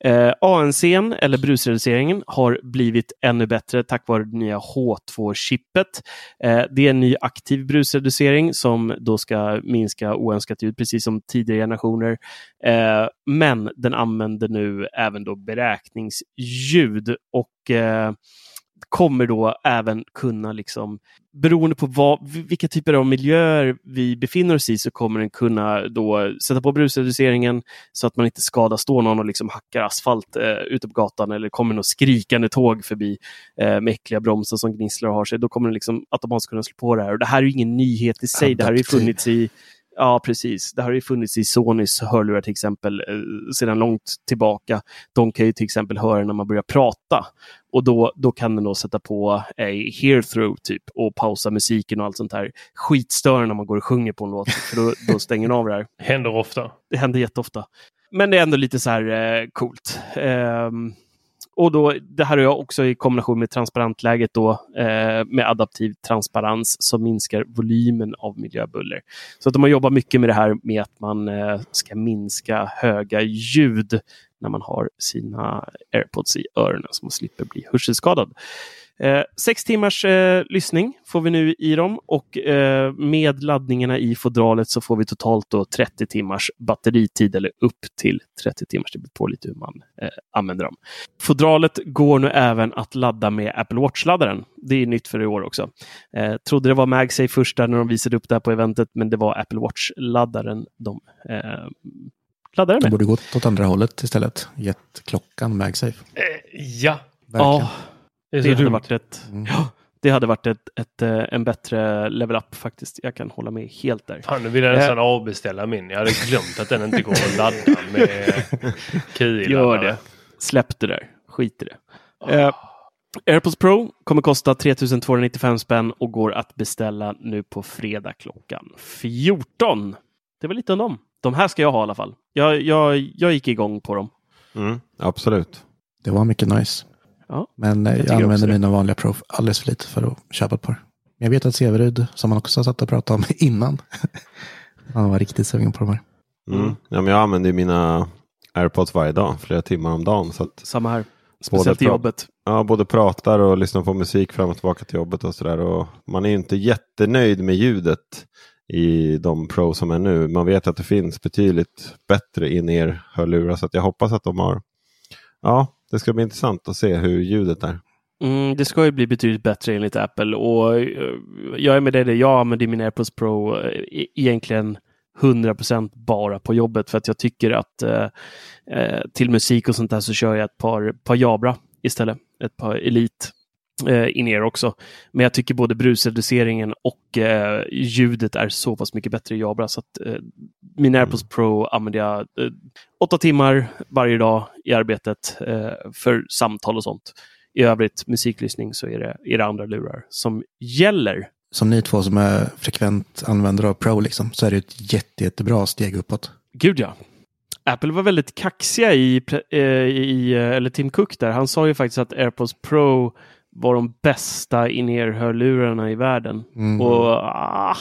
Eh, ANCn, eller brusreduceringen, har blivit ännu bättre tack vare det nya H2-chippet. Eh, det är en ny aktiv brusreducering som då ska minska oönskat ljud, precis som tidigare generationer. Eh, men den använder nu även då beräkningsljud och eh, kommer då även kunna, liksom, beroende på vad, vilka typer av miljöer vi befinner oss i, så kommer den kunna då sätta på brusreduceringen så att man inte skadar, står någon och liksom hackar asfalt eh, ute på gatan eller kommer något skrikande tåg förbi eh, med äckliga bromsar som gnisslar och har sig. Då kommer den liksom automatiskt kunna slå på det här. Och det här är ingen nyhet i sig. Det här har ju Adaptiv. funnits i Ja, precis. Det har ju funnits i Sonys hörlurar till exempel eh, sedan långt tillbaka. De kan ju till exempel höra när man börjar prata. Och då, då kan den då sätta på a hear through typ och pausa musiken och allt sånt där. Skitstör när man går och sjunger på en låt. För då, då stänger den av det här. Händer ofta. Det händer jätteofta. Men det är ändå lite så här eh, coolt. Ehm, och då, det här har jag också i kombination med transparentläget då, eh, med adaptiv transparens som minskar volymen av miljöbuller. Så att de har jobbat mycket med det här med att man eh, ska minska höga ljud när man har sina airpods i öronen så man slipper bli hörselskadad. Eh, sex timmars eh, lyssning får vi nu i dem och eh, med laddningarna i fodralet så får vi totalt då 30 timmars batteritid eller upp till 30 timmars. Det beror på lite hur man eh, använder dem. Fodralet går nu även att ladda med Apple Watch-laddaren. Det är nytt för i år också. Eh, trodde det var MagSafe först där när de visade upp det här på eventet, men det var Apple Watch-laddaren de eh, laddade De med. borde gått åt andra hållet istället. Gett klockan MagSafe. Eh, ja, Verkligen. Ja, det det hade varit ett, Mm. ja, det hade varit ett, ett, eh, en bättre level up faktiskt. Jag kan hålla med helt där. Fan, nu vill jag nästan avbeställa min. Jag hade glömt att den inte går att ladda med QI. Gör det. Släpp det där. Skit i det. Eh, AirPods Pro kommer kosta 3295 spänn och går att beställa nu på fredag klockan 14. Det var lite om dem. De här ska jag ha i alla fall. Jag, jag, jag gick igång på dem. Mm, absolut. Det var mycket nice. Ja, Men jag, också använder mina vanliga Pro alldeles för lite för att köpa ett par. Men jag vet att Severud, som man också har satt och pratat om innan, han var riktigt sugen på de här. Mm. Ja, men jag använder mina airpods varje dag, flera timmar om dagen. Så att, Samma här. Speciellt i jobbet. Ja, både pratar och lyssnar på musik fram och tillbaka till jobbet och sådär. Och Man är ju inte jättenöjd med ljudet i de Pro som är nu. Man vet att det finns betydligt bättre in-ear hörlurar så att jag hoppas att de har. Ja, det ska bli intressant att se hur ljudet är. Mm, det ska ju bli betydligt bättre enligt Apple och eh, jag är med dig. Jag använder min AirPods Pro eh, e-, egentligen 100% bara på jobbet för att jag tycker att eh, eh, till musik och sånt där så kör jag ett par, par Jabra istället. Ett par Elite eh, in också. Men jag tycker både brusreduceringen och eh, ljudet är så pass mycket bättre i Jabra så att eh, min AirPods Pro använder jag eh, åtta timmar varje dag i arbetet eh, för samtal och sånt. I övrigt musiklyssning så är det, är det andra lurar som gäller. Som ni två som är frekvent användare av Pro liksom, så är det ett jätte, jättebra steg uppåt. Gud ja. Apple var väldigt kaxiga i, eh, i, eh, eller Tim Cook där. Han sa ju faktiskt att AirPods Pro var de bästa in-ear-hörlurarna i världen. Mm. Och ah,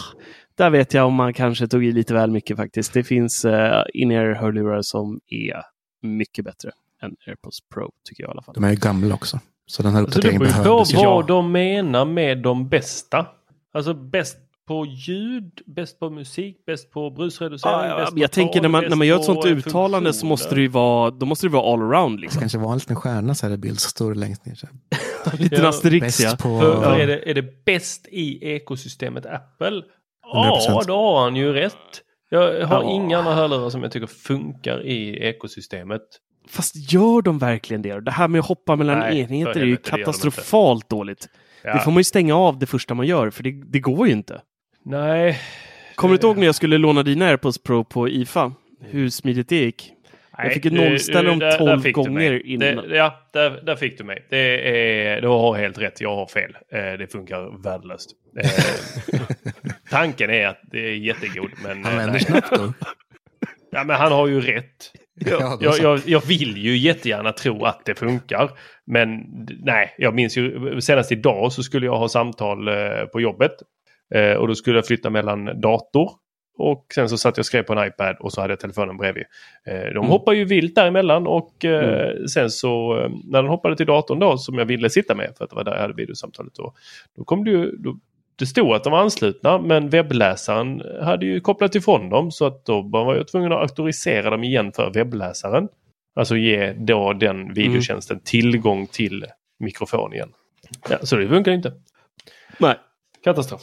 där vet jag om man kanske tog i lite väl mycket faktiskt. Det finns eh, in-ear-hörlurar som är mycket bättre. än AirPods Pro, tycker jag i alla fall. De är ju gamla också. Så den här Så det uppdateringen beror på vad de menar med de bästa. Alltså bäst på ljud, bäst på musik, bäst på brusreducering. Ja, ja, bäst men jag på tänker tal, när man, när man gör ett på, sånt uttalande så måste det ju vara, då måste det vara all around Det liksom. kanske var en liten stjärna så här i bild, så står det längst ner. Så här. Lite Ja, Asterix ja. på- För, för Ja. är, det, är det bäst i ekosystemet Apple? Ja, 100%. då har han ju rätt. Jag har Ja. inga andra hörlurar som jag tycker funkar i ekosystemet. Fast gör de verkligen det? Det här med att hoppa mellan Nej, enheter är ju katastrofalt dåligt. Ja. Det får man ju stänga av det första man gör, för det, det går ju inte. Nej. Kommer du inte ihåg när jag skulle låna dina AirPods Pro på IFA? Hur smidigt det gick? Nej, Jag fick dem där- där 12 fick du mig. gånger innan. Det, ja, där, där fick du mig. Det är, du har helt rätt, jag har fel. Eh, det funkar värdelöst. Eh, tanken är att det är jättegod, men... Han eh, vänder snabbt då. Ja, men han har ju rätt. Jag, så. jag, jag vill ju jättegärna tro att det funkar. Men nej, jag minns ju senast idag så skulle jag ha samtal på jobbet. Eh, och då skulle jag flytta mellan dator och sen så satt jag och skrev på en iPad och så hade jag telefonen bredvid. Eh, de Mm. hoppar ju vilt däremellan och eh, sen så eh, när den hoppade till datorn då som jag ville sitta med för att det var där jag hade videosamtalet då. Då kom det ju, då, det stod att de var anslutna men webbläsaren hade ju kopplat ifrån dem så att då var jag tvungen att auktorisera dem igen för webbläsaren. Alltså ge då den videotjänsten tillgång till mikrofon igen. Ja, så det funkar inte. Nej, Katastrof.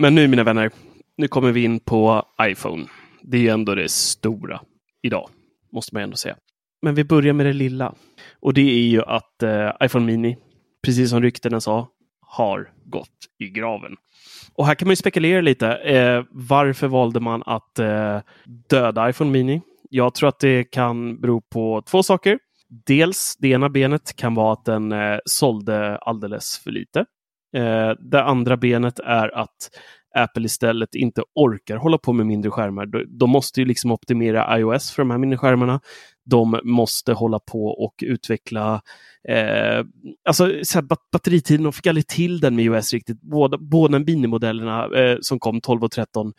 Men nu mina vänner, nu kommer vi in på iPhone. Det är ju ändå det stora idag, måste man ändå säga. Men vi börjar med det lilla. Och det är ju att eh, iPhone Mini, precis som ryktena sa, har gått i graven. Och här kan man ju spekulera lite. Eh, varför valde man att eh, döda iPhone Mini? Jag tror att det kan bero på två saker. Dels, det ena benet kan vara att den eh, sålde alldeles för lite. Eh, det andra benet är att Apple istället inte orkar hålla på med mindre skärmar. De, de måste ju liksom optimera iOS för de här mindre skärmarna. De måste hålla på och utveckla eh, alltså, så här, bat- batteritiden. De fick aldrig till den med iOS riktigt. Båda, båda minimodellerna eh, som kom 12 och 13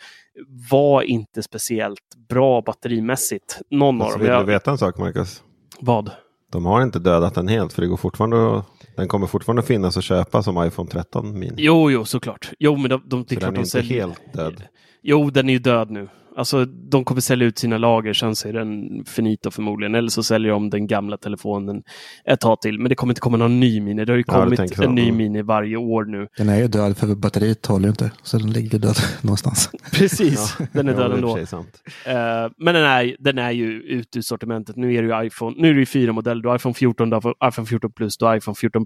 var inte speciellt bra batterimässigt. Någon Alltså, av vill dem. du Jag, veta en sak Marcus? vad? De har inte dödat den helt för det går fortfarande att, den kommer fortfarande finnas att köpa som iPhone 13 mini. Jo, jo, såklart. Jo, men de, de, det är klart den är de inte säljer. helt död. Jo, den är ju död nu. Alltså, de kommer sälja ut sina lager, sen så är den finito förmodligen. Eller så säljer de den gamla telefonen ett tag till. Men det kommer inte komma någon ny mini. Det har ju Ja, kommit en ny Mm. mini varje år nu. Den är ju död för batteriet håller ju inte. Så den ligger död någonstans. Precis, den är Ja, död det är och ändå. sig sant. Eh, men den är, den är ju ute ur sortimentet. Nu är det ju iPhone. Nu är det ju fyra modeller. Du har iPhone 14, du har iPhone 14 Plus, du har iPhone 14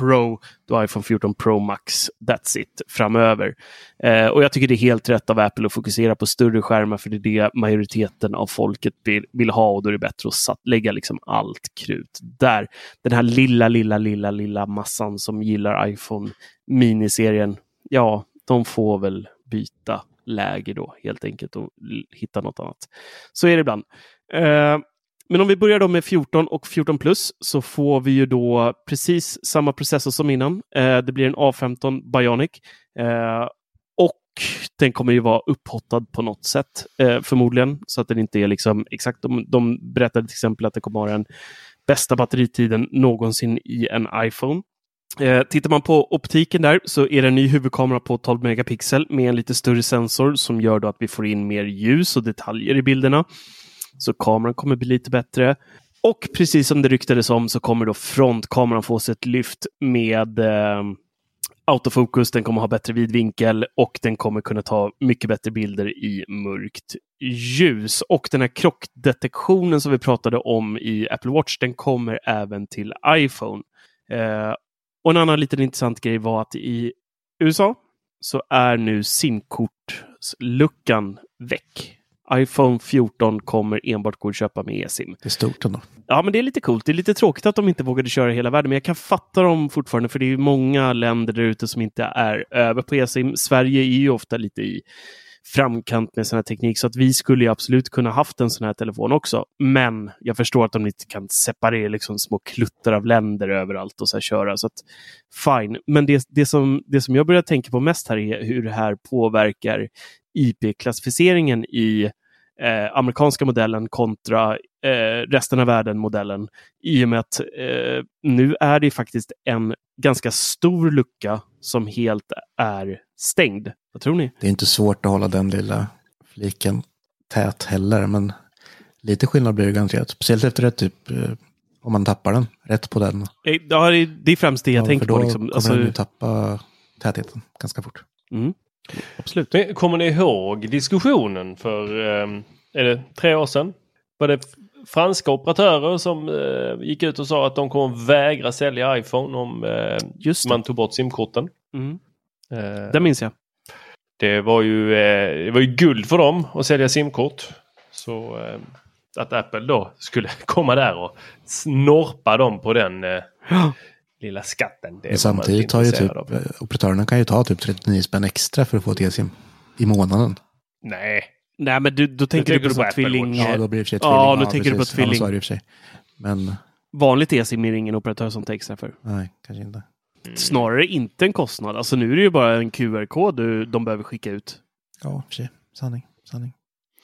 Pro, då iPhone 14 Pro Max. That's it framöver. Eh, och jag tycker det är helt rätt av Apple att fokusera på större skärmar för det är det majoriteten av folket vill, vill ha och då är det bättre att satt, lägga liksom allt krut där. Den här lilla, lilla, lilla, lilla massan som gillar iPhone miniserien, ja, de får väl byta läge då helt enkelt och hitta något annat. Så är det ibland. Eh, men om vi börjar då med 14 och 14 plus så får vi ju då precis samma processor som innan. Eh, det blir en A15 Bionic. Eh, och den kommer ju vara upphottad på något sätt eh, förmodligen. Så att den inte är liksom exakt. De, de berättade till exempel att det kommer vara den bästa batteritiden någonsin i en iPhone. Eh, tittar man på optiken där så är det en ny huvudkamera på 12 megapixel med en lite större sensor som gör då att vi får in mer ljus och detaljer i bilderna. Så kameran kommer bli lite bättre. Och precis som det ryktades om så kommer då frontkameran få sig ett lyft med eh, autofokus. Den kommer ha bättre vidvinkel och den kommer kunna ta mycket bättre bilder i mörkt ljus. Och den här krockdetektionen som vi pratade om i Apple Watch, den kommer även till iPhone. Eh, och en annan liten intressant grej var att i USA så är nu SIM-kortsluckan väck iPhone 14 kommer enbart gå att köpa med eSIM. Det är stort ändå. Ja, men det är lite coolt. Det är lite tråkigt att de inte vågade köra hela världen, men jag kan fatta dem fortfarande, för det är många länder där ute som inte är över på eSIM. Sverige är ju ofta lite i framkant med sån här teknik, så att vi skulle ju absolut kunna haft en sån här telefon också. Men jag förstår att de inte kan separera liksom små kluttar av länder överallt och så köra. Så att, fine. Men det, det, som, det som jag börjar tänka på mest här är hur det här påverkar IP-klassificeringen i eh, amerikanska modellen kontra eh, resten av världen-modellen. I och med att eh, nu är det faktiskt en ganska stor lucka som helt är stängd. Vad tror ni? Det är inte svårt att hålla den lilla fliken tät heller, men lite skillnad blir det garanterat. Speciellt efter det, typ, eh, om man tappar den rätt på den. Eh, Ja, det, är främst det jag Ja, tänker då på. Liksom. kommer Alltså, den ju tappa tätheten ganska fort. mm, absolut. Men kommer ni ihåg diskussionen för, eh, är det tre år sedan? Var det franska operatörer som eh, gick ut och sa att de kommer vägra sälja iPhone om eh, Just det. man tog bort simkorten. Mm. Eh, Det minns jag. det, var ju, eh, det var ju guld för dem att sälja simkort. Så att Apple då skulle komma där och snorpa dem på den lilla skatten. Det Men samtidigt har ju typ, eh, operatörerna kan ju ta typ 39 spänn extra för att få ett eSIM i månaden. Nej. Nej, men du, då tänker du på, så tvilling... Ja, då blir det för sig Ja, tvilling. då tänker du på precis. Ja, tvilling. så är det i och för sig. Men Vanligt eSIM är ingen operatör som tar extra för. nej, kanske inte. Snarare inte en kostnad. Alltså nu är det ju bara en QR-kod du- de behöver skicka ut. Ja, för sig. Sanning. Sanning.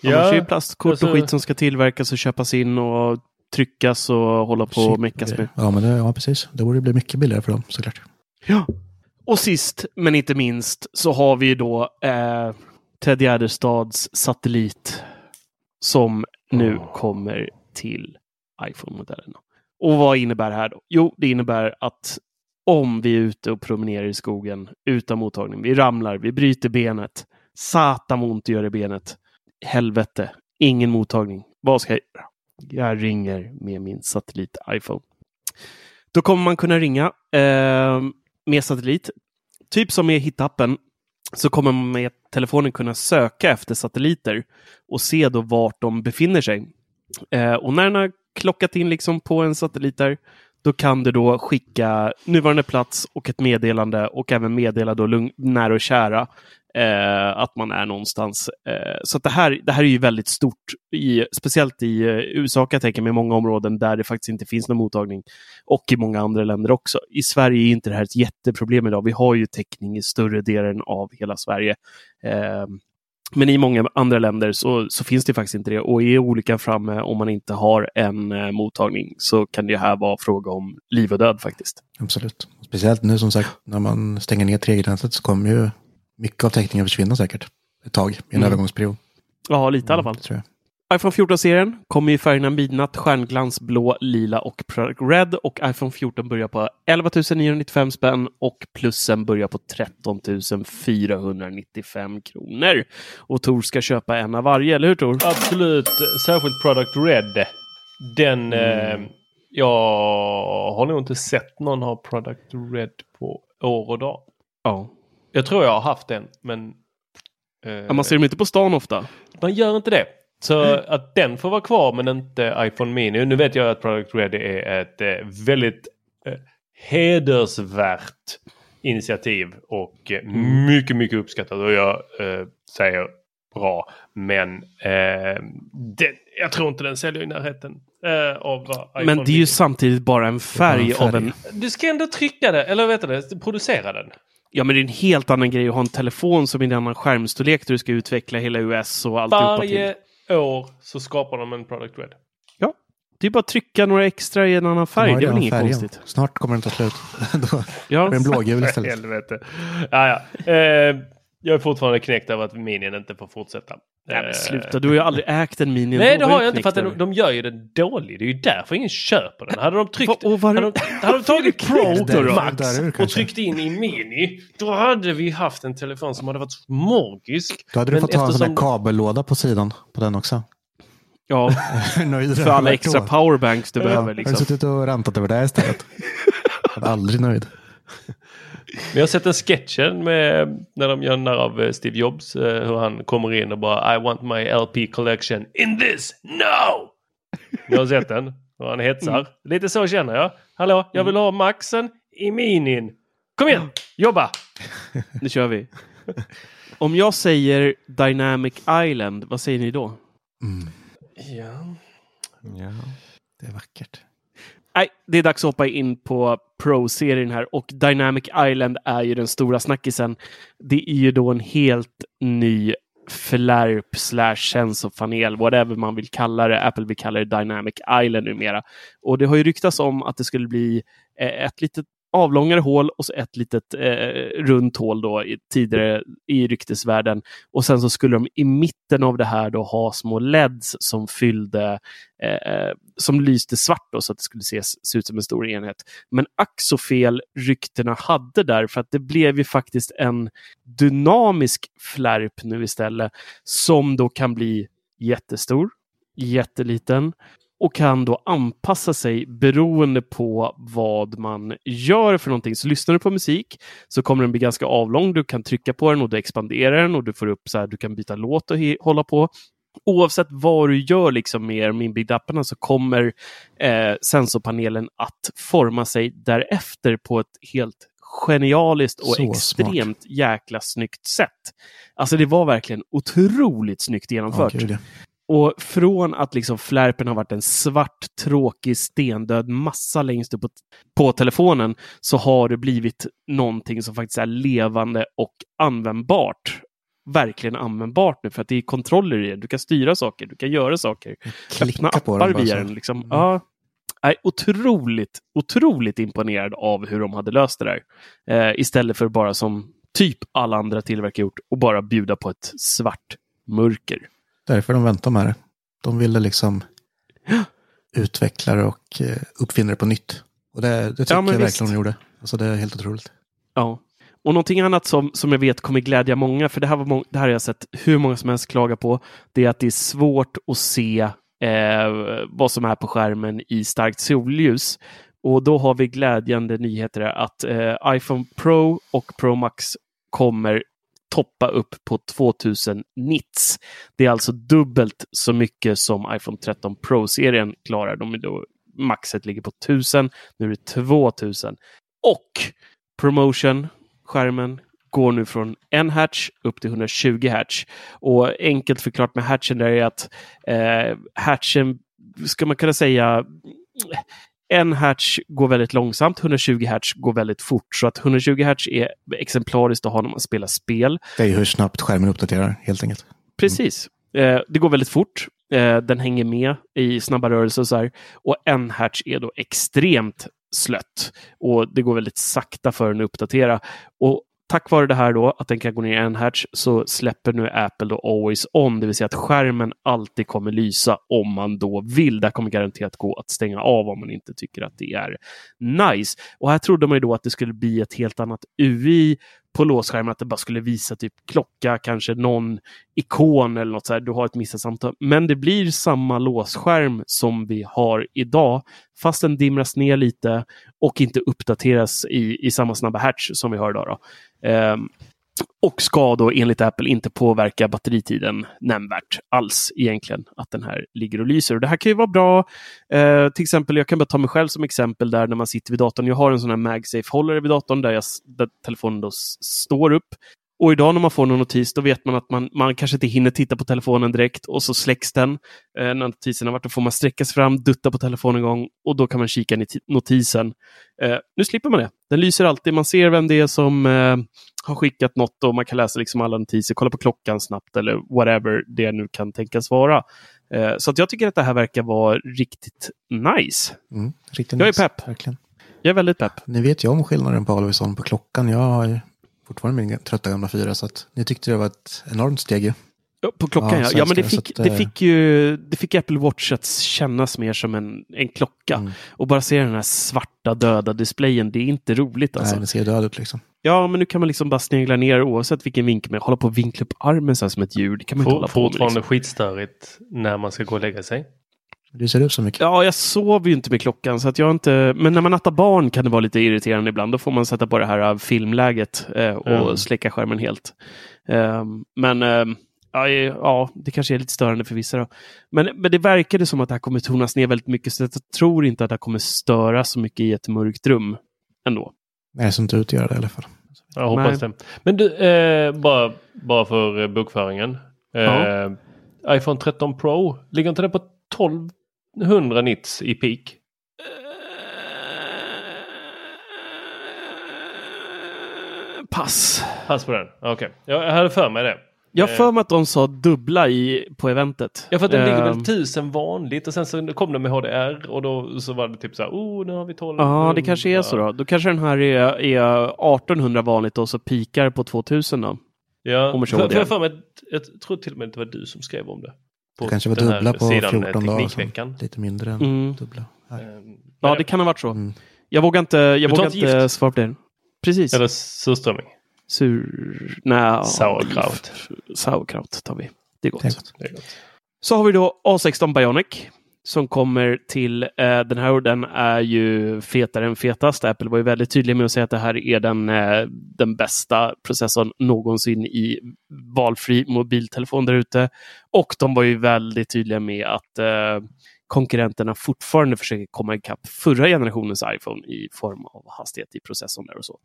Annars är det plastkort alltså- och skit som ska tillverkas och köpas in och tryckas och hålla på och meckas med. Ja, men det, ja, precis. Det borde bli mycket billigare för dem såklart. Ja. Och sist men inte minst så har vi då eh, Ted Gärdestads satellit som nu kommer till iPhone-modellerna. Och vad innebär det här då? Jo, det innebär att om vi är ute och promenerar i skogen utan mottagning, vi ramlar, vi bryter benet, satan ont det gör i benet. Helvete, ingen mottagning. Vad ska jag göra? Jag ringer med min satellit iPhone. Då kommer man kunna ringa eh, med satellit. Typ som med hitappen så kommer man med telefonen kunna söka efter satelliter och se då vart de befinner sig. Eh, och när den har klockat in liksom på en satellit där, då kan du då skicka nuvarande plats och ett meddelande och även meddela då lugn, nära och kära eh, att man är någonstans. Eh, så att det, här, det här är ju väldigt stort, i, speciellt i eh, USA kan jag tänka mig, många områden där det faktiskt inte finns någon mottagning och i många andra länder också. I Sverige är inte det här ett jätteproblem idag. Vi har ju täckning i större delen av hela Sverige. Eh, men i många andra länder så, så finns det faktiskt inte det. Och är olyckan framme om man inte har en eh, mottagning så kan det här vara fråga om liv och död faktiskt. Absolut. Speciellt nu som sagt, när man stänger ner 3 så kommer ju mycket av täckningen försvinna säkert. Ett tag, i en Mm. övergångsperiod. Ja, lite i alla fall. Tror jag. iPhone 14-serien kommer i färgerna midnatt, stjärnglans, blå, lila och Product Red och iPhone 14 börjar på 11 995 spänn och plussen börjar på 13 495 kronor. Och Tor ska köpa en av varje, eller hur Tor? Absolut, särskilt Product Red. Den... Mm. Eh, jag har nog inte sett någon ha Product Red på år och dag. Ja. Jag tror jag har haft den, men... eh, Ja, Man ser dem inte på stan ofta. Man gör inte det. Så att den får vara kvar men inte iPhone Mini. Nu vet jag att Product Red är ett eh, väldigt eh, hedersvärt initiativ och eh, mycket, mycket uppskattat. Och jag eh, säger bra. Men eh, det, jag tror inte den säljer i närheten eh, Men det är ju samtidigt bara en färg, färg. av en... Du ska ändå trycka det, eller vet du producera den. Ja, men det är en helt annan grej att ha en telefon som är en annan skärmstorlek där du ska utveckla hela US och alltihopa till. Varje år så skapar de en Product Red. Ja, det är bara att trycka några extra i en annan färg. De Det är väl inget färgen. konstigt. Snart kommer den ta slut. Då Ja. är den blågul istället. helvete. Ja, ja. Eh, jag är fortfarande knäckt över att minien inte får fortsätta. Nej, Eh, men sluta, du har ju aldrig ägt en Mini. Nej, det har jag inte för att de, de gör ju den dålig. Det är ju därför ingen köper den. Hade de tryckt... Och var- hade, de, hade de tagit Pro Där- där Max är du och tryckt in i Mini, då hade vi haft en telefon som hade varit magisk. Då hade du Men fått ha en sån där kabellåda på sidan på den också. Ja, Nöjd för alla extra powerbanks du Ja, behöver. Har du Liksom. suttit och rantat över det istället? Jag är aldrig nöjd. Men jag har sett en sketchen med när de gör när av eh, Steve Jobs. eh, Hur han kommer in och bara I want my LP collection in this no! Jag har sett den. Och han hetsar. Lite så känner jag. Hallå, jag vill ha Maxen i minin. Kom igen, jobba! Nu kör vi. Om jag säger Dynamic Island, vad säger ni då? Ja. Ja. Det är vackert. Nej, det är dags att hoppa in på Pro-serien här och Dynamic Island är ju den stora snackisen. Det är ju då en helt ny flärp slash sensorpanel, whatever man vill kalla det. Apple vill kalla det Dynamic Island numera. Och det har ju ryktats om att det skulle bli eh, ett litet avlångare hål och så ett litet eh, runt hål då i, tidigare i ryktesvärlden. Och sen så skulle de i mitten av det här då ha små LEDs som fyllde eh, eh, som lyste svart då, så att det skulle ses, se ut som en stor enhet. Men ack så fel ryktena hade där för att det blev ju faktiskt en dynamisk flärp nu istället som då kan bli jättestor, jätteliten och kan då anpassa sig beroende på vad man gör för någonting. Så lyssnar du på musik så kommer den bli ganska avlång. Du kan trycka på den och då expanderar den och du får upp så här, du kan byta låt och hålla på. Oavsett vad du gör liksom med de inbyggda apparna så kommer eh, sensorpanelen att forma sig därefter på ett helt genialiskt och Så extremt jäkla snyggt sätt. Alltså det var verkligen otroligt snyggt genomfört. Ja. Och från att liksom flärpen har varit en svart, tråkig, stendöd massa längst upp på, på telefonen så har det blivit någonting som faktiskt är levande och användbart. Verkligen användbart nu för att det är kontroller i det. Du kan styra saker, du kan göra saker. Klicka Öppna på appar den via den. Liksom. Mm. Ja, är otroligt, otroligt imponerad av hur de hade löst det där. Eh, istället för bara som typ alla andra tillverkare gjort och bara bjuda på ett svart mörker. Därför de väntar med det. De ville liksom utveckla det och eh, uppfinna det på nytt. Och det, det tycker Ja, jag visst. verkligen de gjorde. Alltså det är helt otroligt. Ja. Och någonting annat som, som jag vet kommer glädja många, för det här, var må- det här har jag sett hur många som helst klaga på, det är att det är svårt att se eh, vad som är på skärmen i starkt solljus. Och då har vi glädjande nyheter att eh, iPhone Pro och Pro Max kommer toppa upp på 2000 nits. Det är alltså dubbelt så mycket som iPhone 13 Pro-serien klarar. De är då, maxet ligger på 1000, nu är det 2000. Och promotion, skärmen, går nu från 1 hertz upp till 120 hertz. Och enkelt förklarat med hertzen där är att eh, hertzen, ska man kunna säga, en hertz går väldigt långsamt, 120 hertz går väldigt fort. Så att 120 hertz är exemplariskt att ha när man spelar spel. Det är hur snabbt skärmen uppdaterar helt enkelt. Precis. Eh, det går väldigt fort. Eh, den hänger med i snabba rörelser och så här. Och en hertz är då extremt slött. Och det går väldigt sakta för den att uppdatera. Och tack vare det här då, att den kan gå ner en hertz, så släpper nu Apple då Always On, det vill säga att skärmen alltid kommer lysa om man då vill. Det kommer garanterat gå att stänga av om man inte tycker att det är nice. Och här trodde man ju då att det skulle bli ett helt annat UI på låsskärmen, att det bara skulle visa typ klocka, kanske någon ikon eller något så här. Du har ett missat samtal. Men det blir samma låsskärm som vi har idag, fast den dimras ner lite och inte uppdateras i, i samma snabba hertz som vi har idag. Då. Ehm, och ska då enligt Apple inte påverka batteritiden nämnvärt alls egentligen, att den här ligger och lyser. Och det här kan ju vara bra. Eh, till exempel, jag kan bara ta mig själv som exempel där när man sitter vid datorn. Jag har en sån här MagSafe-hållare vid datorn där, jag, där telefonen då står upp. Och idag när man får någon notis, då vet man att man, man kanske inte hinner titta på telefonen direkt och så släcks den. Eh, när notisen har varit, då får man sträcka sig fram, dutta på telefonen en gång och då kan man kika i notisen. Eh, nu slipper man det. Den lyser alltid. Man ser vem det är som eh, har skickat något och man kan läsa liksom alla notiser, kolla på klockan snabbt eller whatever det nu kan tänkas vara. Eh, så att jag tycker att det här verkar vara riktigt nice. Mm, riktigt Jag är pepp. Verkligen. Jag är väldigt pepp. Ni vet ju om skillnaden på Always On på klockan. Jag har fortfarande min trötta gamla fyra så att ni tyckte det var ett enormt steg På klockan, ja. ja men det fick, att, det eh, fick ju det fick Apple Watch att kännas mer som en, en klocka. Mm. Och bara se den här svarta döda displayen, det är inte roligt alltså. Nej, det ser död ut liksom. Ja, men nu kan man liksom bara snegla ner oavsett vilken vinkel man hålla på och vinkla upp armen så här som ett djur. Det kan man inte hålla på med. fortfarande Liksom. skitstörigt när man ska gå och lägga sig. Du ser ut så mycket. Ja, jag sover ju inte med klockan så att jag inte... Men när man nattar barn kan det vara lite irriterande ibland. Då får man sätta på det här äh, filmläget eh, och Mm. släcka skärmen helt. Ehm, men ehm, ja, ja, det kanske är lite störande för vissa. Då. Men, men det verkade som att det här kommer tonas ner väldigt mycket så jag tror inte att det här kommer störa så mycket i ett mörkt rum ändå. Nej, det ser inte ut att göra det i alla fall. Jag hoppas Nej. det. Men du, eh, bara, bara för eh, bokföringen. Eh, Ja. iPhone 13 Pro, ligger inte den på 1200 nits i peak? Pass. Pass på den? Okej, jag hade för mig det. Jag har för mig att de sa dubbla i, på eventet. Ja, för att den ligger Ehm, väl tusen vanligt och sen så kom den med HDR och då så var det typ så här, oh, nu har vi 12. Ja, det kanske är så då. Då kanske den här är, är 1800 vanligt och så pikar på 2000 då. Ja, Om för, för, jag för mig, jag tror till och med att det var du som skrev om det. På Det kanske var dubbla på sidan, 14 eh, dagar. Lite mindre än Mm. dubbla. Här. Ehm, Ja, det kan ha varit så. Mm. Jag vågar inte, jag vågar inte svara på det. Precis. Eller surströmming. Sur... Nej, Sauerkraut. Sauerkraut tar vi. Det är gott. Det är gott. Det är gott. Så har vi då A16 Bionic som kommer till eh, den här och den är ju fetare än fetast. Apple var ju väldigt tydlig med att säga att det här är den, eh, den bästa processorn någonsin i valfri mobiltelefon där ute. Och de var ju väldigt tydliga med att eh, konkurrenterna fortfarande försöker komma ikapp förra generationens iPhone i form av hastighet i processorn där och så.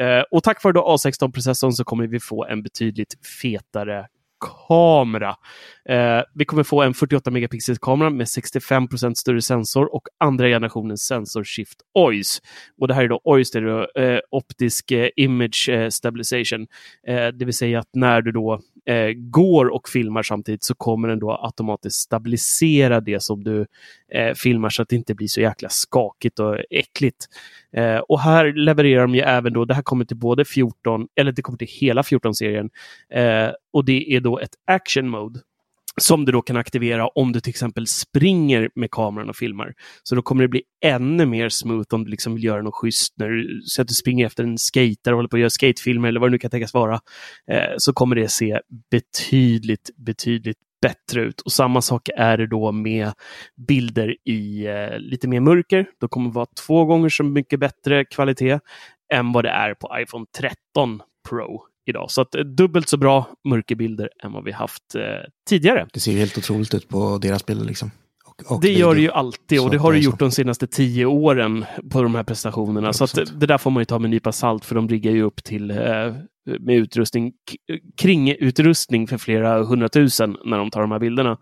Eh, och tack vare A16-processorn så kommer vi få en betydligt fetare kamera. Eh, vi kommer få en 48 megapixels kamera med 65% större sensor och andra generationens sensor Shift OIS. Och det här är då OIS, det är då, eh, optisk eh, image eh, stabilization. Eh, det vill säga att när du då eh, går och filmar samtidigt så kommer den då automatiskt stabilisera det som du eh, filmar så att det inte blir så jäkla skakigt och äckligt. Eh, och här levererar de ju även då, det här kommer till både 14, eller det kommer till hela 14-serien, eh, och det är då ett action mode som du då kan aktivera om du till exempel springer med kameran och filmar. Så då kommer det bli ännu mer smooth om du liksom vill göra något schysst. När du, så att du springer efter en skater och håller på att göra skatefilmer eller vad det nu kan tänkas vara. Eh, så kommer det se betydligt, betydligt bättre ut. Och samma sak är det då med bilder i eh, lite mer mörker. Då kommer det vara två gånger så mycket bättre kvalitet än vad det är på iPhone 13 Pro idag. Så att eh, dubbelt så bra mörkerbilder än vad vi haft eh, tidigare. Det ser ju helt otroligt ut på deras bilder liksom. Och, och Det gör det ju alltid Så och det har det gjort så. de senaste tio åren på de här prestationerna. Så att 100%. det där får man ju ta med en nypa salt för de riggar ju upp till eh, med utrustning, k- kringutrustning för flera hundratusen när de tar de här bilderna.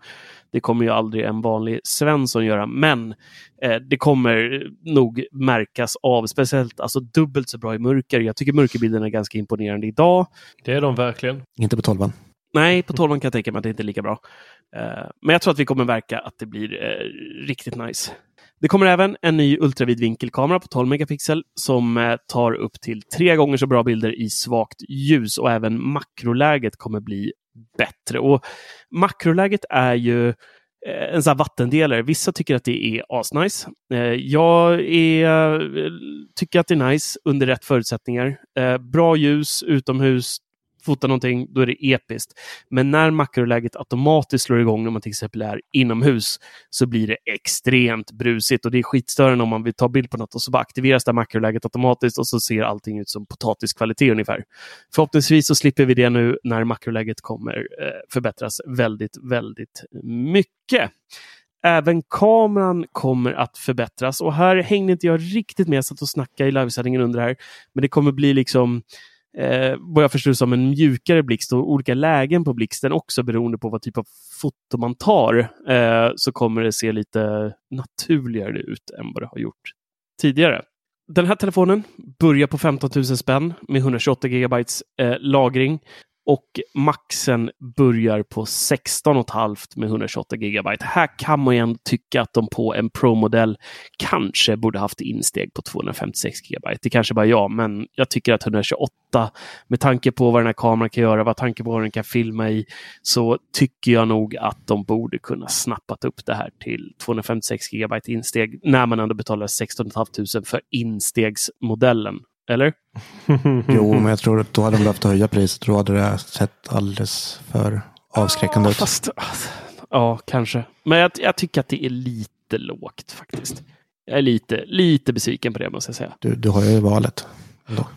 Det kommer ju aldrig en vanlig Svensson göra, men eh, det kommer nog märkas av, speciellt alltså dubbelt så bra i mörker. Jag tycker mörkerbilderna är ganska imponerande idag. Det är de verkligen. Inte på tolvan. Nej, på 12 kan jag tänka mig att det inte är lika bra. Eh, men jag tror att vi kommer märka att det blir eh, riktigt nice. Det kommer även en ny ultravidvinkelkamera på 12 megapixel som eh, tar upp till tre gånger så bra bilder i svagt ljus och även makroläget kommer bli bättre. Och makroläget är ju eh, en sån här vattendelare. Vissa tycker att det är asnice. Eh, jag är, eh, tycker att det är nice under rätt förutsättningar. Bra ljus utomhus, fota någonting, då är det episkt. Men när makroläget automatiskt slår igång när man till exempel är inomhus så blir det extremt brusigt och det är skitstörande om man vill ta bild på något och så bara aktiveras det makroläget automatiskt och så ser allting ut som potatiskvalitet ungefär. Förhoppningsvis så slipper vi det nu när makroläget kommer eh, förbättras väldigt, väldigt mycket. Även kameran kommer att förbättras och här hängde inte jag riktigt med, jag satt och snackade i livesändningen under här. Men det kommer bli liksom eh, vad jag förstår som en mjukare blixt och olika lägen på blixten också beroende på vad typ av foto man tar. Eh, så kommer det se lite naturligare ut än vad det har gjort tidigare. Den här telefonen börjar på 15 000 spänn med 128 GB eh, lagring och maxen börjar på 16,5 med 128 gigabyte. Här kan man ju ändå tycka att de på en Pro-modell kanske borde haft insteg på 256 gigabyte. Det kanske bara jag, men jag tycker att 128 med tanke på vad den här kameran kan göra, vad tanke på vad den kan filma i, så tycker jag nog att de borde kunna snappat upp det här till 256 gigabyte insteg när man ändå betalar 16 500 för instegsmodellen. Eller? Jo, men jag tror att då hade de behövt höja priset. Då hade det sett alldeles för avskräckande ut. Fast, ja, kanske. Men jag, jag tycker att det är lite lågt faktiskt. Jag är lite, lite besviken på det måste jag säga. Du, du har ju valet. Ändå.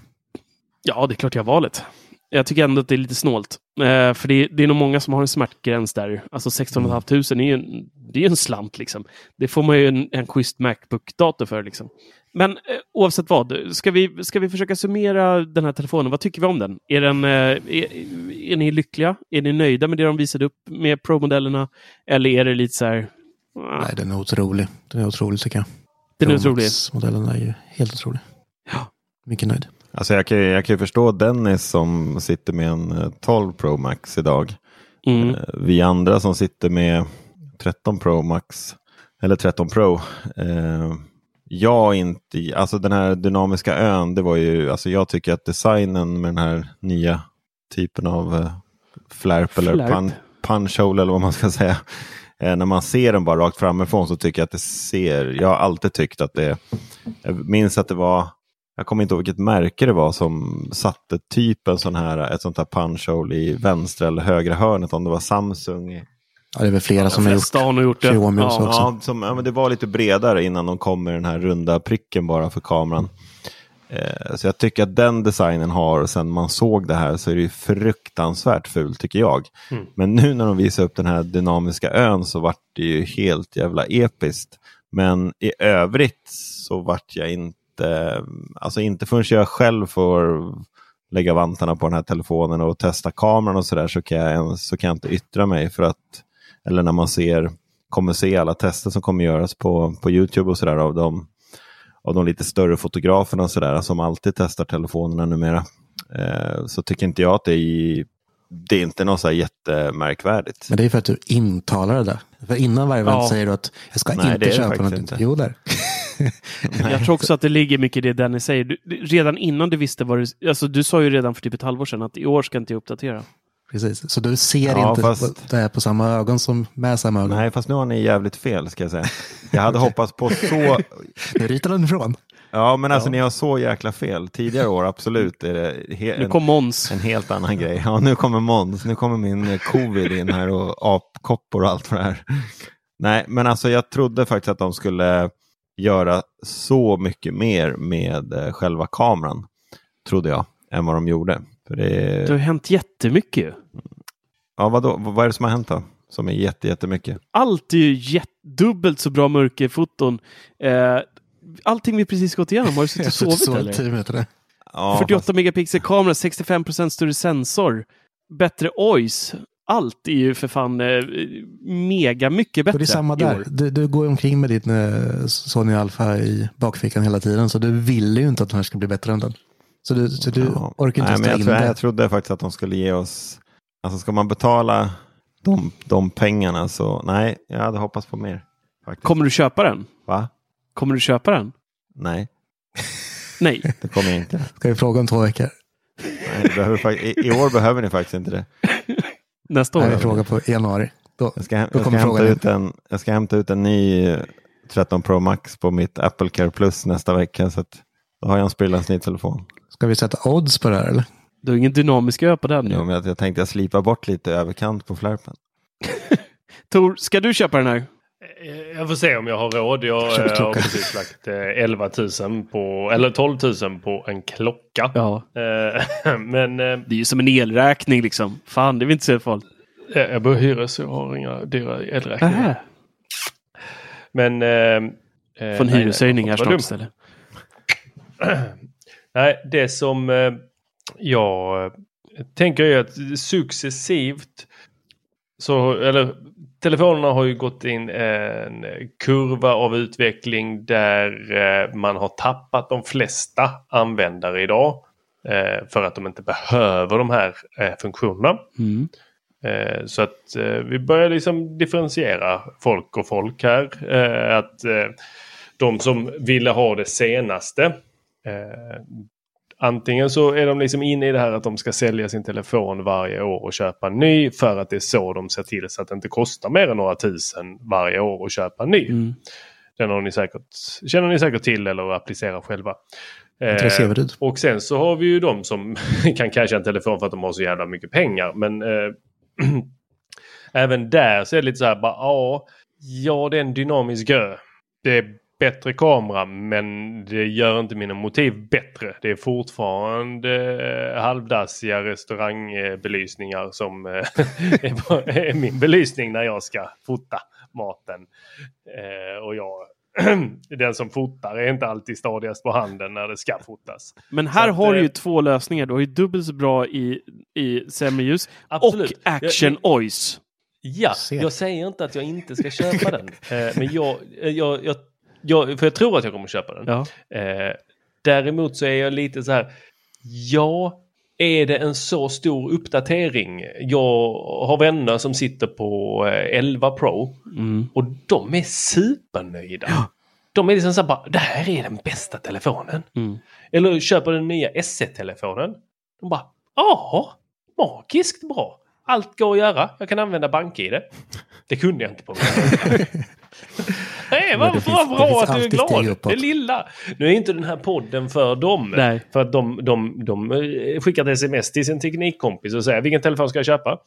Ja, det är klart jag har valet. Jag tycker ändå att det är lite snålt. Eh, för det, det är nog många som har en smärtgräns där. Alltså 16 500 är ju en, det är en slant liksom. Det får man ju en, en schysst Macbook-dator för liksom. Men eh, oavsett vad, ska vi, ska vi försöka summera den här telefonen? Vad tycker vi om den? Är, den, eh, är, är ni lyckliga? Är ni nöjda med det de visade upp med Pro-modellerna? Eller är det lite så här... ah, Nej, den är otrolig. Den är otrolig tycker jag. Den är otrolig. Modellen är ju helt otrolig. Ja. Mycket nöjd. Alltså jag kan, ju- jag kan ju förstå Dennis som sitter med en eh, 12 Pro Max idag. Mm. Eh, Vi andra som sitter med 13 Pro Max eller 13 Pro. Eh, jag inte, alltså den här dynamiska ön, det var ju, alltså jag tycker att designen med den här nya typen av eh, flärp eller Flärp. pun, punch hole eller vad man ska säga. Eh, när man ser den bara rakt framifrån så tycker jag att det ser, jag har alltid tyckt att det, jag minns att det var, jag kommer inte ihåg vilket märke det var som satte typ en sån här, ett sånt här punch hole i vänstra eller högra hörnet, om det var Samsung. Ja, det är väl flera som har gjort, har nog gjort det. Xiaomi. Ja, också. Ja, som, ja, men det var lite bredare innan de kom med den här runda pricken bara för kameran. Eh, så jag tycker att den designen har, sen man såg det här så är det ju fruktansvärt fult tycker jag. Mm. Men nu när de visar upp den här dynamiska ön så vart det ju helt jävla episkt. Men i övrigt så vart jag inte, alltså inte förrän jag själv får lägga vantarna på den här telefonen och testa kameran och sådär så, kan jag så kan jag inte yttra mig för att, eller när man ser, kommer se alla tester som kommer göras på, på Youtube och sådär av de, av de lite större fotograferna och sådär som alltid testar telefonerna numera. Eh, så tycker inte jag att det är, det är inte något så här jättemärkvärdigt. Men det är för att du intalar det där. För innan varje event Ja. säger du att jag ska Nej, inte det köpa något. inte. Jo, där. Jag tror också att det ligger mycket i det Dennis säger. Du, du- redan innan du visste vad du... Alltså du sa ju redan för typ ett halvår sedan att i år ska inte jag uppdatera. Precis. Så du ser Ja, inte fast- det här på samma ögon som med samma ögon. Nej, fast nu har ni jävligt fel ska jag säga. Jag hade hoppats på så... Nu ritar den ifrån. Ja, men alltså Ja. ni har så jäkla fel. Tidigare år, absolut, är det he- Nu en, kom Måns. en helt annan grej. Ja, nu kommer Måns. Nu kommer min eh, covid in här och apkoppor och allt för det här. Nej, men alltså jag trodde faktiskt att de skulle göra så mycket mer med eh, själva kameran. Trodde jag, än vad de gjorde. För det, Det har hänt jättemycket ju. ja, vadå, vad är det som har hänt då? Som är jätte, jättemycket. Allt är ju jätt, dubbelt så bra mörkerfoton. Eh, allting vi precis gått igenom, har du suttit och sovit suttit eller? tio minuter. Ja, 48 megapixel kamera, 65% större sensor, bättre OIS. Allt är ju för fan eh, mega mycket Och bättre det är samma där. Du, du går omkring med din eh, Sony Alpha i bakfickan hela tiden. Så du vill ju inte att den här ska bli bättre än den. Så du, så du Ja. orkar inte Nej, men jag, in tror, det. jag trodde faktiskt att de skulle ge oss, alltså ska man betala de, de pengarna så nej, jag hade hoppats på mer. Faktiskt. Kommer du köpa den? Va? Kommer du köpa den? Nej, Nej. det kommer jag inte. Ska vi fråga om två veckor? Nej, behöver, i, I år behöver ni faktiskt inte det. Nästa Nej, år? vi frågar på januari. Då, Jag ska, jag ska, kommer hämta, ut en, jag ska hämta ut en ny eh, 13 Pro Max på mitt Apple Care Plus nästa vecka. Så att då har jag en sprillans ny telefon. Ska vi sätta odds på det här eller? Du har ingen dynamisk ö på den Jo, nu. men jag, jag tänkte jag slipa bort lite överkant på flärpen. Tor, ska du köpa den här? Eh, Jag får se om jag har råd. Jag eh, har precis lagt eh, 11 000 på, eller 12 000 på en klocka. Ja. Eh, Men eh, Det är ju som en elräkning liksom. Fan, det vill inte så farligt. eh, jag bor i hyres så jag har inga dyra elräkningar. Nähä. Men... Eh, eh, Få en nej, hyreshöjning nej, här vad snart istället. Nej, det som eh, jag eh, tänker är att successivt så, eller telefonerna har ju gått in en kurva av utveckling där eh, man har tappat de flesta användare idag. För att de inte behöver de här funktionerna. Mm. Så att vi börjar liksom differentiera folk och folk här. Att de som ville ha det senaste. Eh, antingen så är de liksom inne i det här att de ska sälja sin telefon varje år och köpa en ny. För att det är så de ser till så att det inte kostar mer än några tusen varje år att köpa en ny. Mm. Den har ni säkert, känner ni säkert till eller applicerar själva. ut. och sen så har vi ju de som kan casha en telefon för att de har så jävla mycket pengar. Men eh, även där så är det lite så här bara ja, ja det är en dynamisk gö. Det är bättre kamera men det gör inte mina motiv bättre. Det är fortfarande eh, halvdassiga restaurangbelysningar som eh, är min belysning när jag ska fota maten. Eh, och jag, den som fotar är inte alltid stadigast på handen när det ska fotas. Men här Så att, har du ju två lösningar. Du har ju dubbelt så bra i, i sämre ljus Absolut. och action ois. Ja, jag säger inte att jag inte ska köpa den. Men jag, jag, jag, jag, för jag tror att jag kommer köpa den. Ja. Eh, däremot så är jag lite så här. Ja, är det en så stor uppdatering? Jag har vänner som sitter på eh, 11 Pro Mm. och de är supernöjda. De är liksom så här bara, det här är den bästa telefonen. Mm. Eller köper den nya SE-telefonen. De bara, ja, magiskt bra. Allt går att göra. Jag kan använda BankID. Det kunde jag inte på Nej, vad bra finns att du är glad. Det lilla. Nu är inte den här podden för dem. Nej. För att de, de, de eh, skickar ett sms till sin teknikkompis och säger vilken telefon ska jag köpa?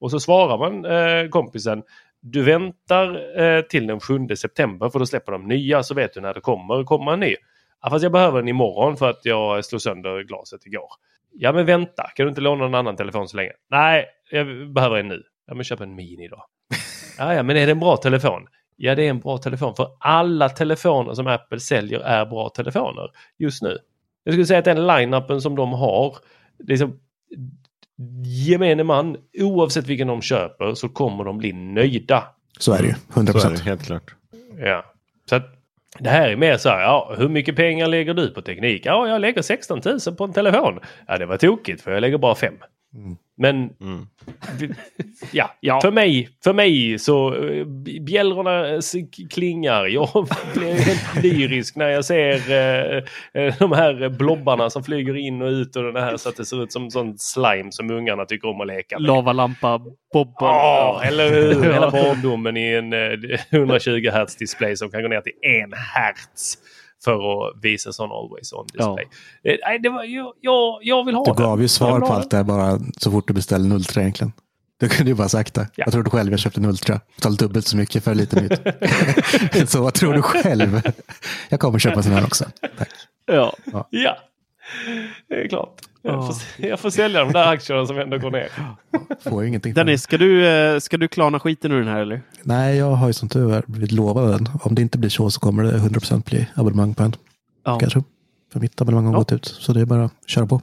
Och så svarar man eh, kompisen du väntar eh, till den 7 september för då släpper de nya så vet du när det kommer komma en ny. Ja, fast jag behöver den imorgon för att jag slog sönder glaset igår. Ja men vänta, kan du inte låna en annan telefon så länge? Nej, jag behöver en nu. Ja men köp en Mini då. Ja, ja men är det en bra telefon? Ja det är en bra telefon för alla telefoner som Apple säljer är bra telefoner just nu. Jag skulle säga att den line-upen som de har, liksom, gemene man, oavsett vilken de köper så kommer de bli nöjda. Så är det ju. 100 Så är det procent. helt klart. Ja. Så att det här är mer så här, ja, hur mycket pengar lägger du på teknik? Ja, jag lägger 16 000 på en telefon. Ja, det var tokigt för jag lägger bara 5. Men Mm. ja, Ja. För, mig, för mig så eh, bjällrorna eh, klingar. Jag blir helt lyrisk när jag ser eh, eh, de här blobbarna som flyger in och ut och det här så att det ser ut som sån slime som ungarna tycker om att leka med. Lavalampa, bobben. Ja, eller hur? Hela barndomen i en eh, 120 Hz display som kan gå ner till en Hz för att visa sån always on display. Eh, Nej, det var, jag, jag, jag vill ha Du den. gav ju Jag svar på allt det här bara så fort du beställde en Ultra egentligen. Du kunde ju bara sagt det. Jag tror du själv jag köpte en Ultra. Betalt dubbelt så mycket för lite nytt. så vad tror du själv? Jag kommer köpa en sån här också. Tack. Ja. Ja. Ja, det är klart. Jag, Ja. får, jag får sälja de där aktierna som ändå går ner. Får ingenting. Dennis, ska du, eh, ska du klarna skiten ur den här eller? Nej, jag har ju som tur är blivit lovad den. Om det inte blir så så kommer det 100% bli abonnemang på en. Ja. Kanske. För mitt abonnemang har Ja. gått ut. Så det är bara att köra på.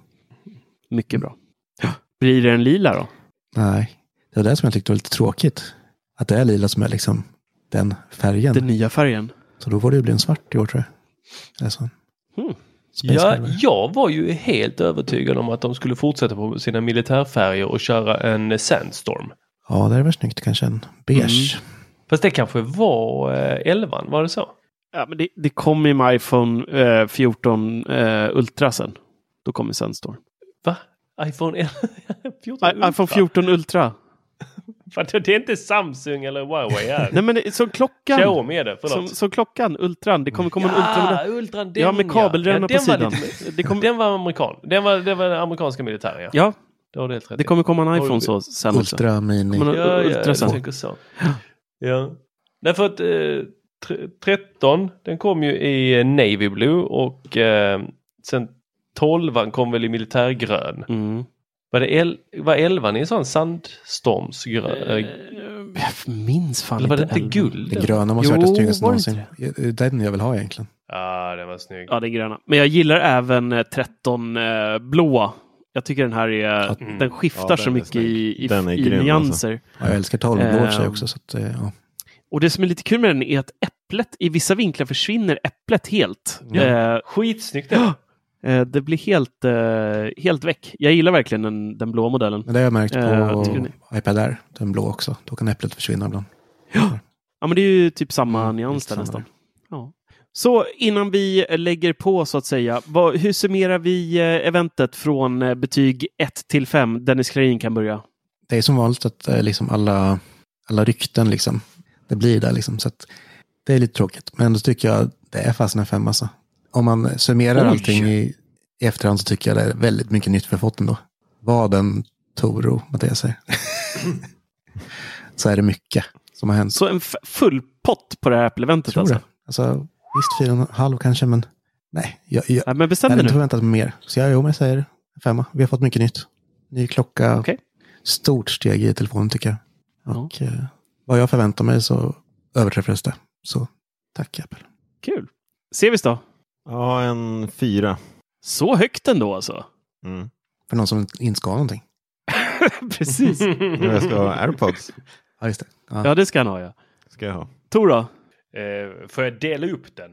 Mycket bra. Blir det en lila då? Nej, det var det som jag tyckte var lite tråkigt. Att det är lila som är liksom den färgen. Den nya färgen? Så då får det ju bli en svart i år tror jag. Alltså. Hmm. Space Ja, jag var ju helt övertygad om att de skulle fortsätta på sina militärfärger och köra en Sandstorm. Ja, det är väl snyggt. Kanske en beige. Fast det kanske var eh, elvan, var det så? Ja, men det, det kommer ju med iPhone eh, 14 eh, Ultra sen. Då kommer Sandstorm. Va? iPhone 14 I, iPhone 14 Ultra. Fan, Det är inte Samsung eller Huawei här. Nej men det- som klockan. Xiaomi är det, som, förlåt. som klockan, Ultran. Det kommer komma en Ja, Ultra. Ultran, den ja, med kabelränna ja, på den var sidan. lite- Det kommer- Den var amerikan. Den var, det var den amerikanska militären ja. Ja, Det har du helt rätt det kommer komma en iPhone så sen också. Ultra Mini. Ja, ja, Ultra jag sen. tänker så. Ja. Därför att eh, tre- 13, den kom ju i eh, Navy Blue och eh, sen 12 kom väl i militärgrön. Mm. Var, det el, var 11 i en sån sandstormsgrön? Eh, Jag minns fan eller var det inte elvan. guld? Det gröna måste Jo, snyggaste var det någonsin. Det är Den jag vill ha egentligen. Ja, den var snygg. Ja, är gröna. Men jag gillar även eh, 13 eh, blåa. Jag tycker den här är, Mm. den skiftar Ja, den så mycket i, i, Den är i grym, nyanser. Ja, jag älskar 12 blå i och för sig Ehm. också. Så att, eh, ja. Och det som är lite kul med den är att äpplet, i vissa vinklar försvinner äpplet helt. Ja. Eh, Skitsnyggt det. eh, det blir helt, eh, helt väck. Jag gillar verkligen den, den blå modellen. Men det har jag märkt på Eh, iPad Air, den blå också. Då kan äpplet försvinna ibland. Ja, men det är ju typ samma Mm, nyans där nästan. Ja. Så innan vi lägger på så att säga, vad, hur summerar vi eventet från betyg 1 till 5? Dennis Klarin kan börja. Det är som vanligt att liksom alla, alla rykten liksom, det blir där liksom. Så att det är lite tråkigt. Men då tycker jag det är fast en femma. Alltså. Om man summerar Oj. allting i, i efterhand så tycker jag det är väldigt mycket nytt har fått ändå. Vad en Toro, Mattias säger. så är det mycket som har hänt. Så en full pott på det här Apple-eventet tror alltså? det. Alltså, visst, fyra och en halv kanske, men nej. Jag, jag, Ja, men bestäm jag hade inte förväntat mig mer. Så jag, jo, men jag säger femma. Vi har fått mycket nytt. Ny klocka. Okej. Stort steg i telefonen tycker jag. Och eh, vad jag förväntar mig så överträffades det. Så tack Apple. Kul. Sevis då? Ja, en fyra. Så högt ändå alltså? Mm. För någon som inte ska ha någonting. Precis. Jag ska ha airpods. Ja, just det. Ja. Ja, det ska han ha ja. Ska jag ha. Tor då? Eh, får jag dela upp den?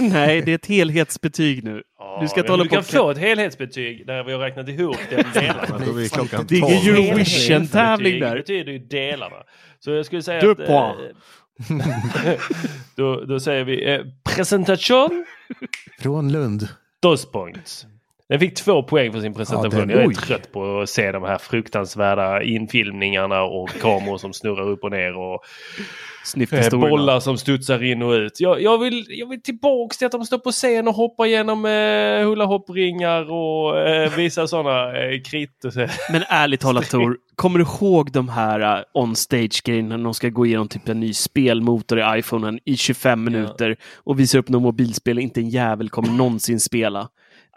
Nej, det är ett helhetsbetyg nu. du ska hålla du på kan få ett helhetsbetyg där vi har räknat ihop den delarna. Klockan Det är ingen. Eurovision-tävling där. betyder ju delarna. Så jag skulle säga Deux att... points. Då, då säger vi eh, presentation, Från Lund. dos points. Den fick två poäng för sin presentation. Ja, den- jag är oj. trött på att se de här fruktansvärda infilmningarna och kameror som snurrar upp och ner och eh, bollar som studsar in och ut. Jag, jag, vill, jag vill tillbaks till att de står på scen och hoppar genom eh, hula hoppringar och eh, visar sådana eh, krit. Men ärligt talat Tor, kommer du ihåg de här uh, on-stage-grejerna när de ska gå igenom typ en ny spelmotor i iPhonen i 25 minuter och visa upp något mobilspel inte en jävel kommer någonsin spela?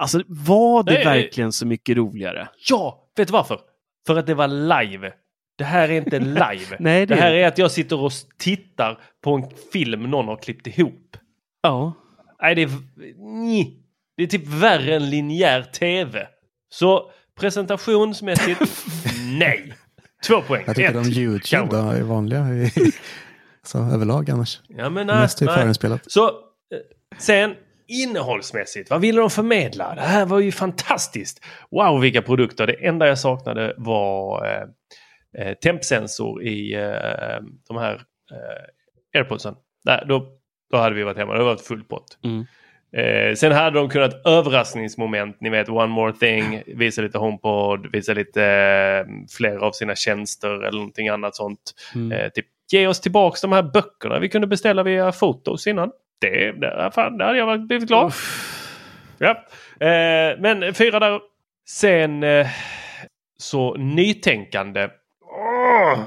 Alltså var det Nej, nej. verkligen så mycket roligare? Ja, vet du varför? För att det var live. Det här är inte live. Nej, det det här är- är att jag sitter och tittar på en film någon har klippt ihop. Ja. Nej, det är, nej. det är typ värre än linjär tv. Så presentationsmässigt, nej. Två poäng. Jag tycker Ett. om YouTube då är vanliga. så överlag annars. Ja, men Mest är förinspelat. Så eh, sen innehållsmässigt, vad ville de förmedla? Det här var ju fantastiskt. Wow, vilka produkter. Det enda jag saknade var eh, eh, tempsensor i eh, de här eh, airpodsen. Där, då, då hade vi varit hemma. Det var ett full pott. Mm. Eh, sen hade de kunnat överraskningsmoment, ni vet one more thing, visa lite HomePod, visa lite eh, fler av sina tjänster eller någonting annat sånt. Mm. Eh, typ, ge oss tillbaks de här böckerna vi kunde beställa via fotos innan. Det, det, fan, det hade jag blivit glad. Ja. Eh, men fyra där. Sen eh, så nytänkande. Åh,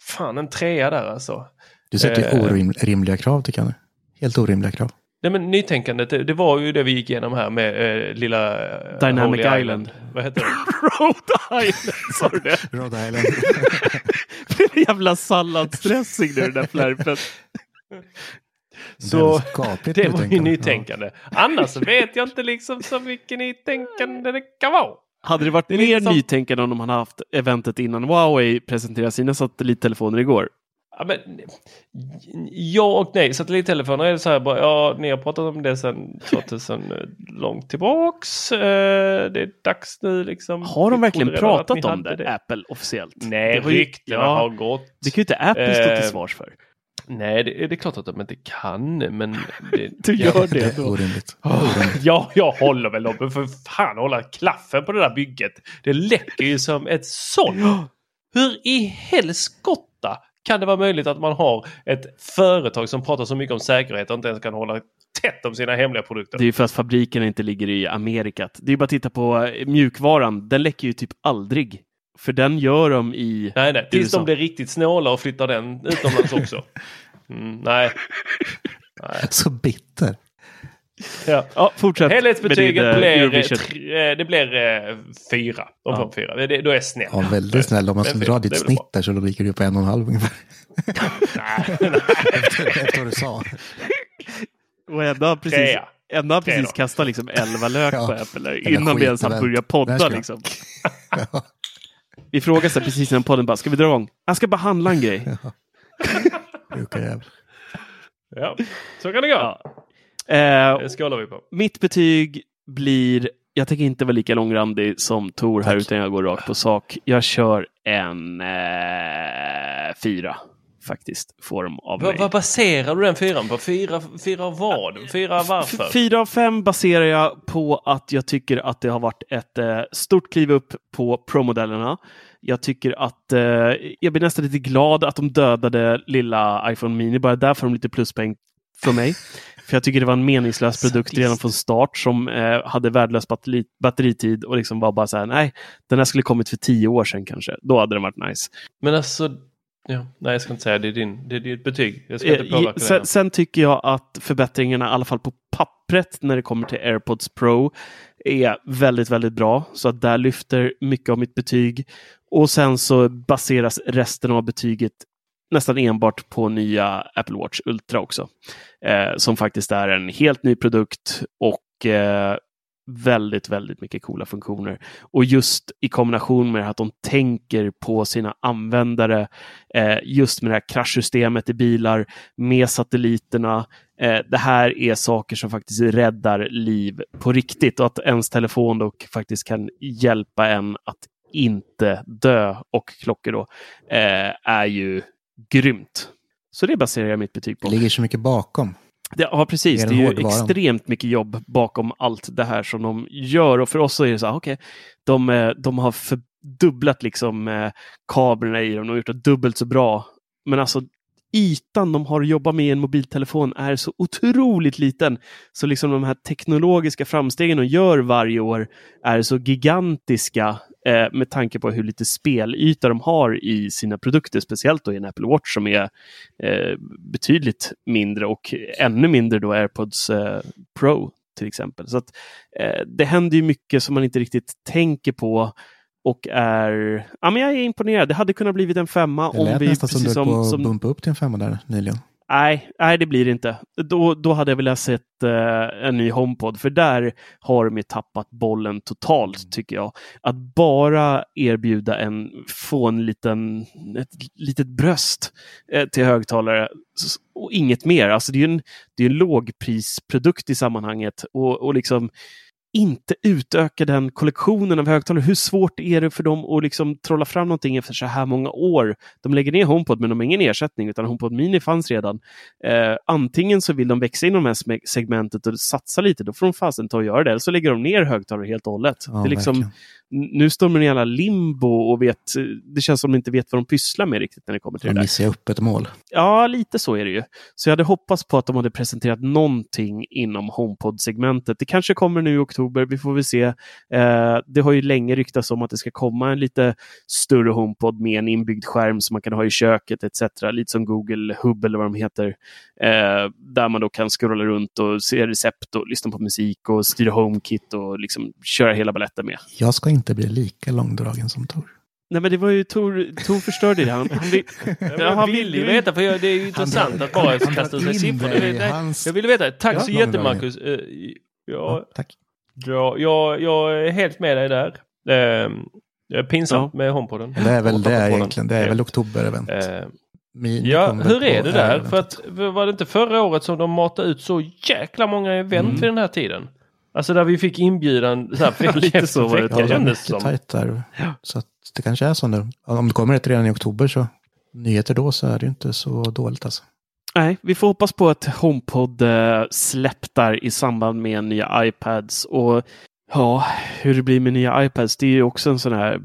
fan en trea där alltså. Du sätter Eh, orimliga krav tycker jag. Helt orimliga krav. Nej men nytänkandet, det, det var ju det vi gick igenom här med eh, lilla... eh, Dynamic Holy Island. Vad heter det? Rhode Island, sa du det? Rhode Island. Det är jävla salladsdressing nu den där flärpen. Så det var ju nytänkande. Annars vet jag inte liksom så mycket nytänkande det kan vara. Hade det varit Det är mer nytänkande om de hade haft eventet innan Huawei presenterade sina satellittelefoner igår? Ja, men, ja och nej. Satellittelefoner är det så här bara, ja ni har pratat om det sedan 2000 långt tillbaks. Eh, det är dags nu liksom. Har de verkligen pratat om det, hade Apple officiellt? Nej, Det ryktena ja, har gått. Det kan ju inte Apple stå Eh, till svars för. Nej, det, det är klart att de inte kan, men... Det, Du gör det Det då. orimligt. Ja, jag håller väl uppe för fan hålla klaffen på det där bygget. Det läcker ju som ett sånt. Hur i helskotta kan det vara möjligt att man har ett företag som pratar så mycket om säkerhet och inte ens kan hålla tätt om sina hemliga produkter? Det är ju för att fabrikerna inte ligger i Amerikat. Det är bara att titta på mjukvaran. Den läcker ju typ aldrig. För den gör de i Nej, nej. Tills USA. de blir riktigt snåla och flyttar den utomlands också. Mm, nej. nej. Så bitter. Ja. Ja, fortsätt. med Helhetsbetyget din, eh, blir, tre, eh, det blir eh, fyra. De får Ja. fyra. Det, det- då är jag snäll. Ja, väldigt snäll. Om man skulle dra ditt snitt där så då ligger du på en och en halv ungefär. Nej, nej. efter, efter vad du sa. Och ändå har precis, Trea. ändå har precis kastat liksom 11 lök Ja. på Apple innan vi ens hann skitevent. börja Det här podda. Liksom. Ja. Vi frågade precis innan podden bara, ska vi dra igång? Jag ska bara handla en grej. Sjuka. Ja, så kan det gå. Ja. Eh, Det skålar vi på. mitt betyg blir, jag tänker inte vara lika långrandig som Tor här, Tack. utan jag går rakt på sak. Jag kör en eh, fyra, faktiskt, form av mig. vad baserar du den fyran på? Fyra, fyra vad? Fyra varför? Fyra av fem baserar jag på att jag tycker att det har varit ett eh, stort kliv upp på Pro-modellerna. Jag tycker att eh, jag blir nästan lite glad att de dödade lilla iPhone Mini. Bara där får de lite pluspeng för mig. För jag tycker det var en meningslös produkt redan från start som eh, hade värdelös batteri, batteritid och liksom var bara så här, nej, den här skulle kommit för tio år sedan kanske. Då hade den varit nice. Men alltså... Ja, nej, jag ska inte säga det är, din, det är ditt betyg. Jag ska inte Eh, påverka sen, sen tycker jag att förbättringarna, i alla fall på pappret, när det kommer till AirPods Pro, är väldigt, väldigt bra. Så att där lyfter mycket av mitt betyg. Och sen så baseras resten av betyget nästan enbart på nya Apple Watch Ultra också. Eh, som faktiskt är en helt ny produkt och eh, väldigt, väldigt mycket coola funktioner. Och just i kombination med att de tänker på sina användare, eh, just med det här kraschsystemet i bilar, med satelliterna. Eh, det här är saker som faktiskt räddar liv på riktigt och att ens telefon då faktiskt kan hjälpa en att inte dö och klockor då eh, är ju grymt. Så det baserar jag mitt betyg på. Det ligger så mycket bakom. Det, ja, precis. Det är ju extremt mycket jobb bakom allt det här som de gör. Och för oss så är det så här, okej, de, eh, de har fördubblat liksom eh, kamerorna i dem. De har gjort det dubbelt så bra. Men alltså ytan de har att jobba med i en mobiltelefon är så otroligt liten. Så liksom de här teknologiska framstegen de gör varje år är så gigantiska eh, med tanke på hur lite spelyta de har i sina produkter, speciellt då i en Apple Watch som är eh, betydligt mindre och ännu mindre då AirPods eh, Pro till exempel. Så att, eh, det händer ju mycket som man inte riktigt tänker på och är... Ja, men jag är imponerad. Det hade kunnat blivit en femma Det om lät vi nästan som du höll på som, bumpa upp till en femma där nyligen. Nej, nej, det blir det inte. Då, då hade jag velat sett eh, en ny HomePod, för där har de tappat bollen totalt, tycker jag. Att bara erbjuda en, få en liten, ett litet bröst eh, till högtalare och inget mer. Alltså det är ju en, det är en lågprisprodukt i sammanhanget och, och liksom inte utöka den kollektionen av högtalare. Hur svårt är det för dem att liksom trolla fram någonting efter så här många år? De lägger ner HomePod men de har ingen ersättning utan HomePod Mini fanns redan. Eh, antingen så vill de växa inom det här segmentet och satsa lite, då får de fasen ta och göra det. Eller så lägger de ner högtalare helt och hållet. Ja, det är liksom, nu står de i alla limbo och vet, det känns som de inte vet vad de pysslar med riktigt när det kommer till det De där. missar upp ett mål. Ja, lite så är det ju. Så jag hade hoppats på att de hade presenterat någonting inom HomePod-segmentet. Det kanske kommer nu i oktober, vi får väl se. Eh, det har ju länge ryktats om att det ska komma en lite större HomePod med en inbyggd skärm som man kan ha i köket etc. Lite som Google Hub eller vad de heter. Eh, där man då kan scrolla runt och se recept och lyssna på musik och styra HomeKit och liksom köra hela baletten med. Jag ska inte bli lika långdragen som Tor. Nej men det var ju Tor, Tor förstörde det. Han, han, vill- Jag han vill ju veta, för jag, det är ju intressant att bara kasta ut in siffror. Jag ville veta. Tack Ja, så jättemycket Marcus. Eh, Ja, tack. Ja, jag, jag är helt med dig där. Eh, det är pinsamt med HomePoden. Det är väl det Papapoden. egentligen. Det är väl oktober-event. Eh, Mini Ja, hur är det där? För att, var det inte förra året som de matade ut så jäkla många event Mm. vid den här tiden? Alltså där vi fick inbjudan så här vecka Lite så var det. Ja, det är kändes som. tajt där. Så att det kanske är så nu. Om det kommer ett redan i oktober så nyheter då så är det ju inte så dåligt alltså. Nej, vi får hoppas på att HomePod eh, släpptar i samband med nya iPads. Och ja, hur det blir med nya iPads, det är ju också en sån här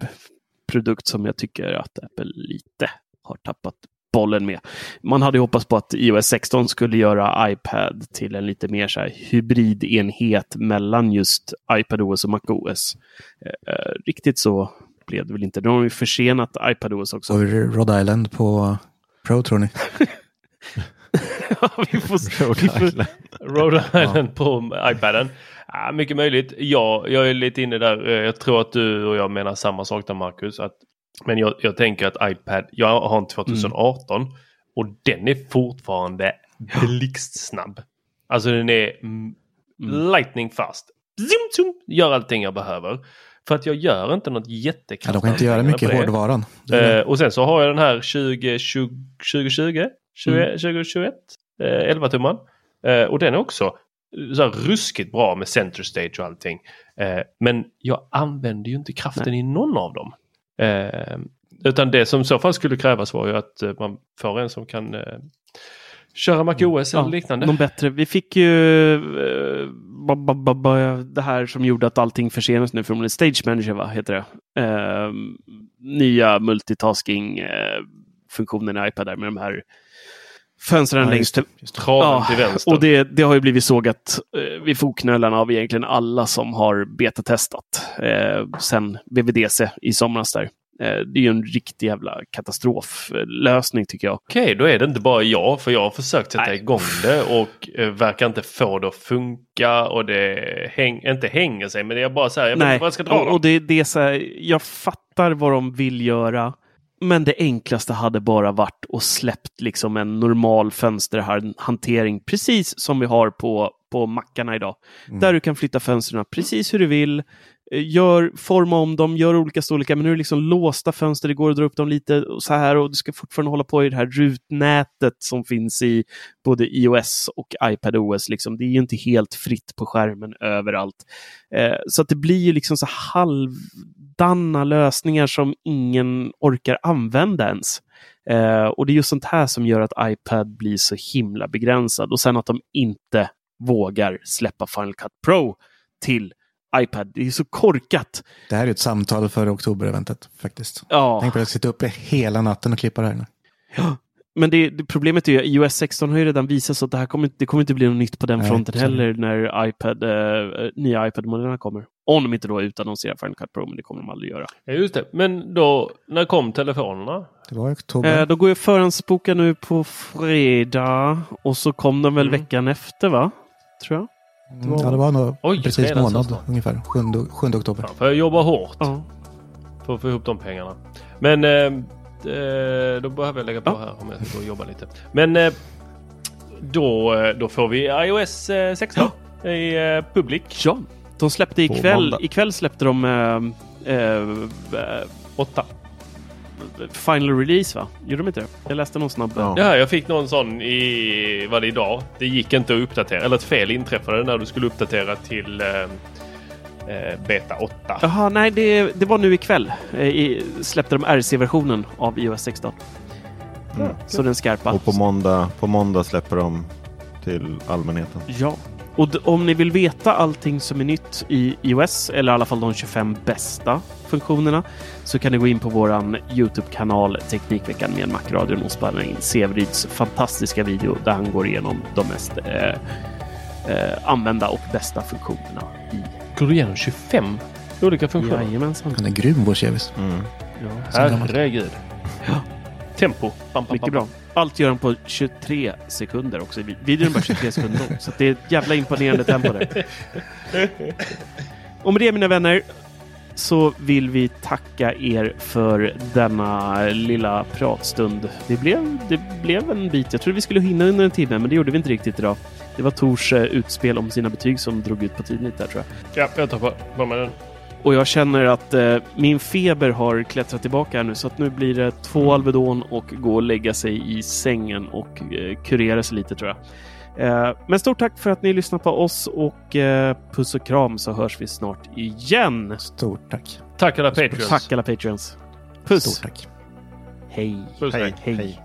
produkt som jag tycker att Apple lite har tappat bollen med. Man hade ju hoppats på att iOS 16 skulle göra iPad till en lite mer så här hybridenhet mellan just iPadOS och MacOS. Eh, eh, riktigt så blev det väl inte. De har ju försenat iPadOS också. Och Rhode Island på Pro tror ni? Ja, vi får, Rhode vi får, Island. Rhode Island på iPaden. Ja, mycket möjligt. Ja, jag är lite inne där. Eh, Jag tror att du och jag menar samma sak där Marcus. Att, men jag, jag tänker att iPad, jag har en 2018 och den är fortfarande blixtsnabb. Alltså den är mm, lightning fast. Zoom, zoom, gör allting jag behöver. För att jag gör inte något Ja, jättekraftigt. de kan inte göra mycket i hårdvaran. Eh, och sen så har jag den här 2020, 2020 21, 2021, eh, 11 tumman. Eh, och den är också så här ruskigt bra med center stage och allting. Eh, men jag använder ju inte kraften i någon av dem. Eh, utan det som i så fall skulle krävas var ju att man får en som kan köra MacOS eller liknande. Någon bättre. Vi fick ju eh, ba, ba, ba, ba, det här som gjorde att allting försenas nu från Stage Manager, va? heter det. Eh, nya multitasking-funktionen i iPad där med de här fönstren Ja, längst till just. Traven till vänster. och det, det har ju blivit sågat eh, vid fotknölarna av egentligen alla som har betatestat eh, sen VVDC i somras där. Eh, det är ju en riktig jävla katastroflösning tycker jag. Okej, då är det inte bara jag, för jag har försökt sätta Nej. igång det och eh, verkar inte få det att funka och det häng, inte hänger sig, men det är bara så här, jag vet inte vad jag ska dra och, och det, det är så här, jag fattar vad de vill göra. Men det enklaste hade bara varit att släppt liksom en normal fönsterhantering, precis som vi har på, på mackarna idag. Där du kan flytta fönstren precis hur du vill. Eh, gör, forma om dem, gör olika storlekar, men nu är det liksom låsta fönster, det går att dra upp dem lite och så här och du ska fortfarande hålla på i det här rutnätet som finns i både iOS och iPadOS. Liksom. Det är ju inte helt fritt på skärmen överallt. Eh, så att det blir ju liksom så halvdana lösningar som ingen orkar använda ens. Eh, och det är just sånt här som gör att iPad blir så himla begränsad. Och sen att de inte vågar släppa Final Cut Pro till iPad. Det är så korkat. Det här är ett samtal för oktober-eventet faktiskt. Ja. Tänk på att sitta uppe hela natten och klippa det här nu. Men det, det, problemet är ju iOS 16 har ju redan visat så att det här kommer, inte- det kommer inte bli något nytt på den Nej, fronten heller när iPad, eh, nya iPad-modellerna kommer. Om de inte då utannonserar Final Cut Pro, men det kommer de aldrig göra. Ja, just det. Men då, när kom telefonerna? Det var i oktober. Eh, då går jag förhandsboka nu på fredag och så kom de väl Mm. veckan efter va? Tror jag. Mm, ja, det var nog Oj, precis redan så månad snart. ungefär. 7, 7 oktober. Fan, för jag jobbar hårt Ja. för att få ihop de pengarna. Men eh, eh, då behöver jag lägga på här om jag ska gå och jobba lite. Men eh, då, eh, då får vi iOS eh, 16 i eh, public. Ja, de släppte ikväll. Ikväll släppte de eh, eh, eh, 8. Final Release va? Gjorde de inte det? Jag läste någon snabb. Ja. Ja, jag fick någon sån i, var det idag? Det gick inte att uppdatera, eller ett fel inträffade när du skulle uppdatera till eh, eh, Beta 8. Jaha, nej det, det var nu ikväll. Eh, i, släppte de RC-versionen av iOS 16. Mm. Så den skarpa. Och på måndag, på måndag släpper de till allmänheten. Ja. Och om ni vill veta allting som är nytt i iOS, eller i alla fall de 25 bästa funktionerna, så kan ni gå in på våran Youtube-kanal Teknikveckan med Macradion och spana in Sevrids fantastiska video där han går igenom de mest eh, eh, använda och bästa funktionerna i Går du igenom 25 olika funktioner? Jajamensan. Han är grym vår Chevis. Mm. Ja. Herregud. Ja. Tempo. Bam, bam, Mycket bam, bra. Allt gör han på 23 sekunder också. Videon är bara 23 sekunder lång, så det är ett jävla imponerande tempo där. Och med det mina vänner så vill vi tacka er för denna lilla pratstund. Det blev, det blev en bit. Jag trodde vi skulle hinna under en timme, men det gjorde vi inte riktigt idag. Det var Tors eh, utspel om sina betyg som drog ut på tiden lite där tror jag. Ja, jag tar på, med den. Och jag känner att eh, min feber har klättrat tillbaka här nu så att nu blir det två Alvedon och gå och lägga sig i sängen och eh, kurera sig lite tror jag. Eh, men stort tack för att ni lyssnar på oss och eh, puss och kram så hörs vi snart igen. Stort tack. Tack alla Patreons. Tack alla Patreons. Puss! Stort tack. Hej! Puss, hej. Hej!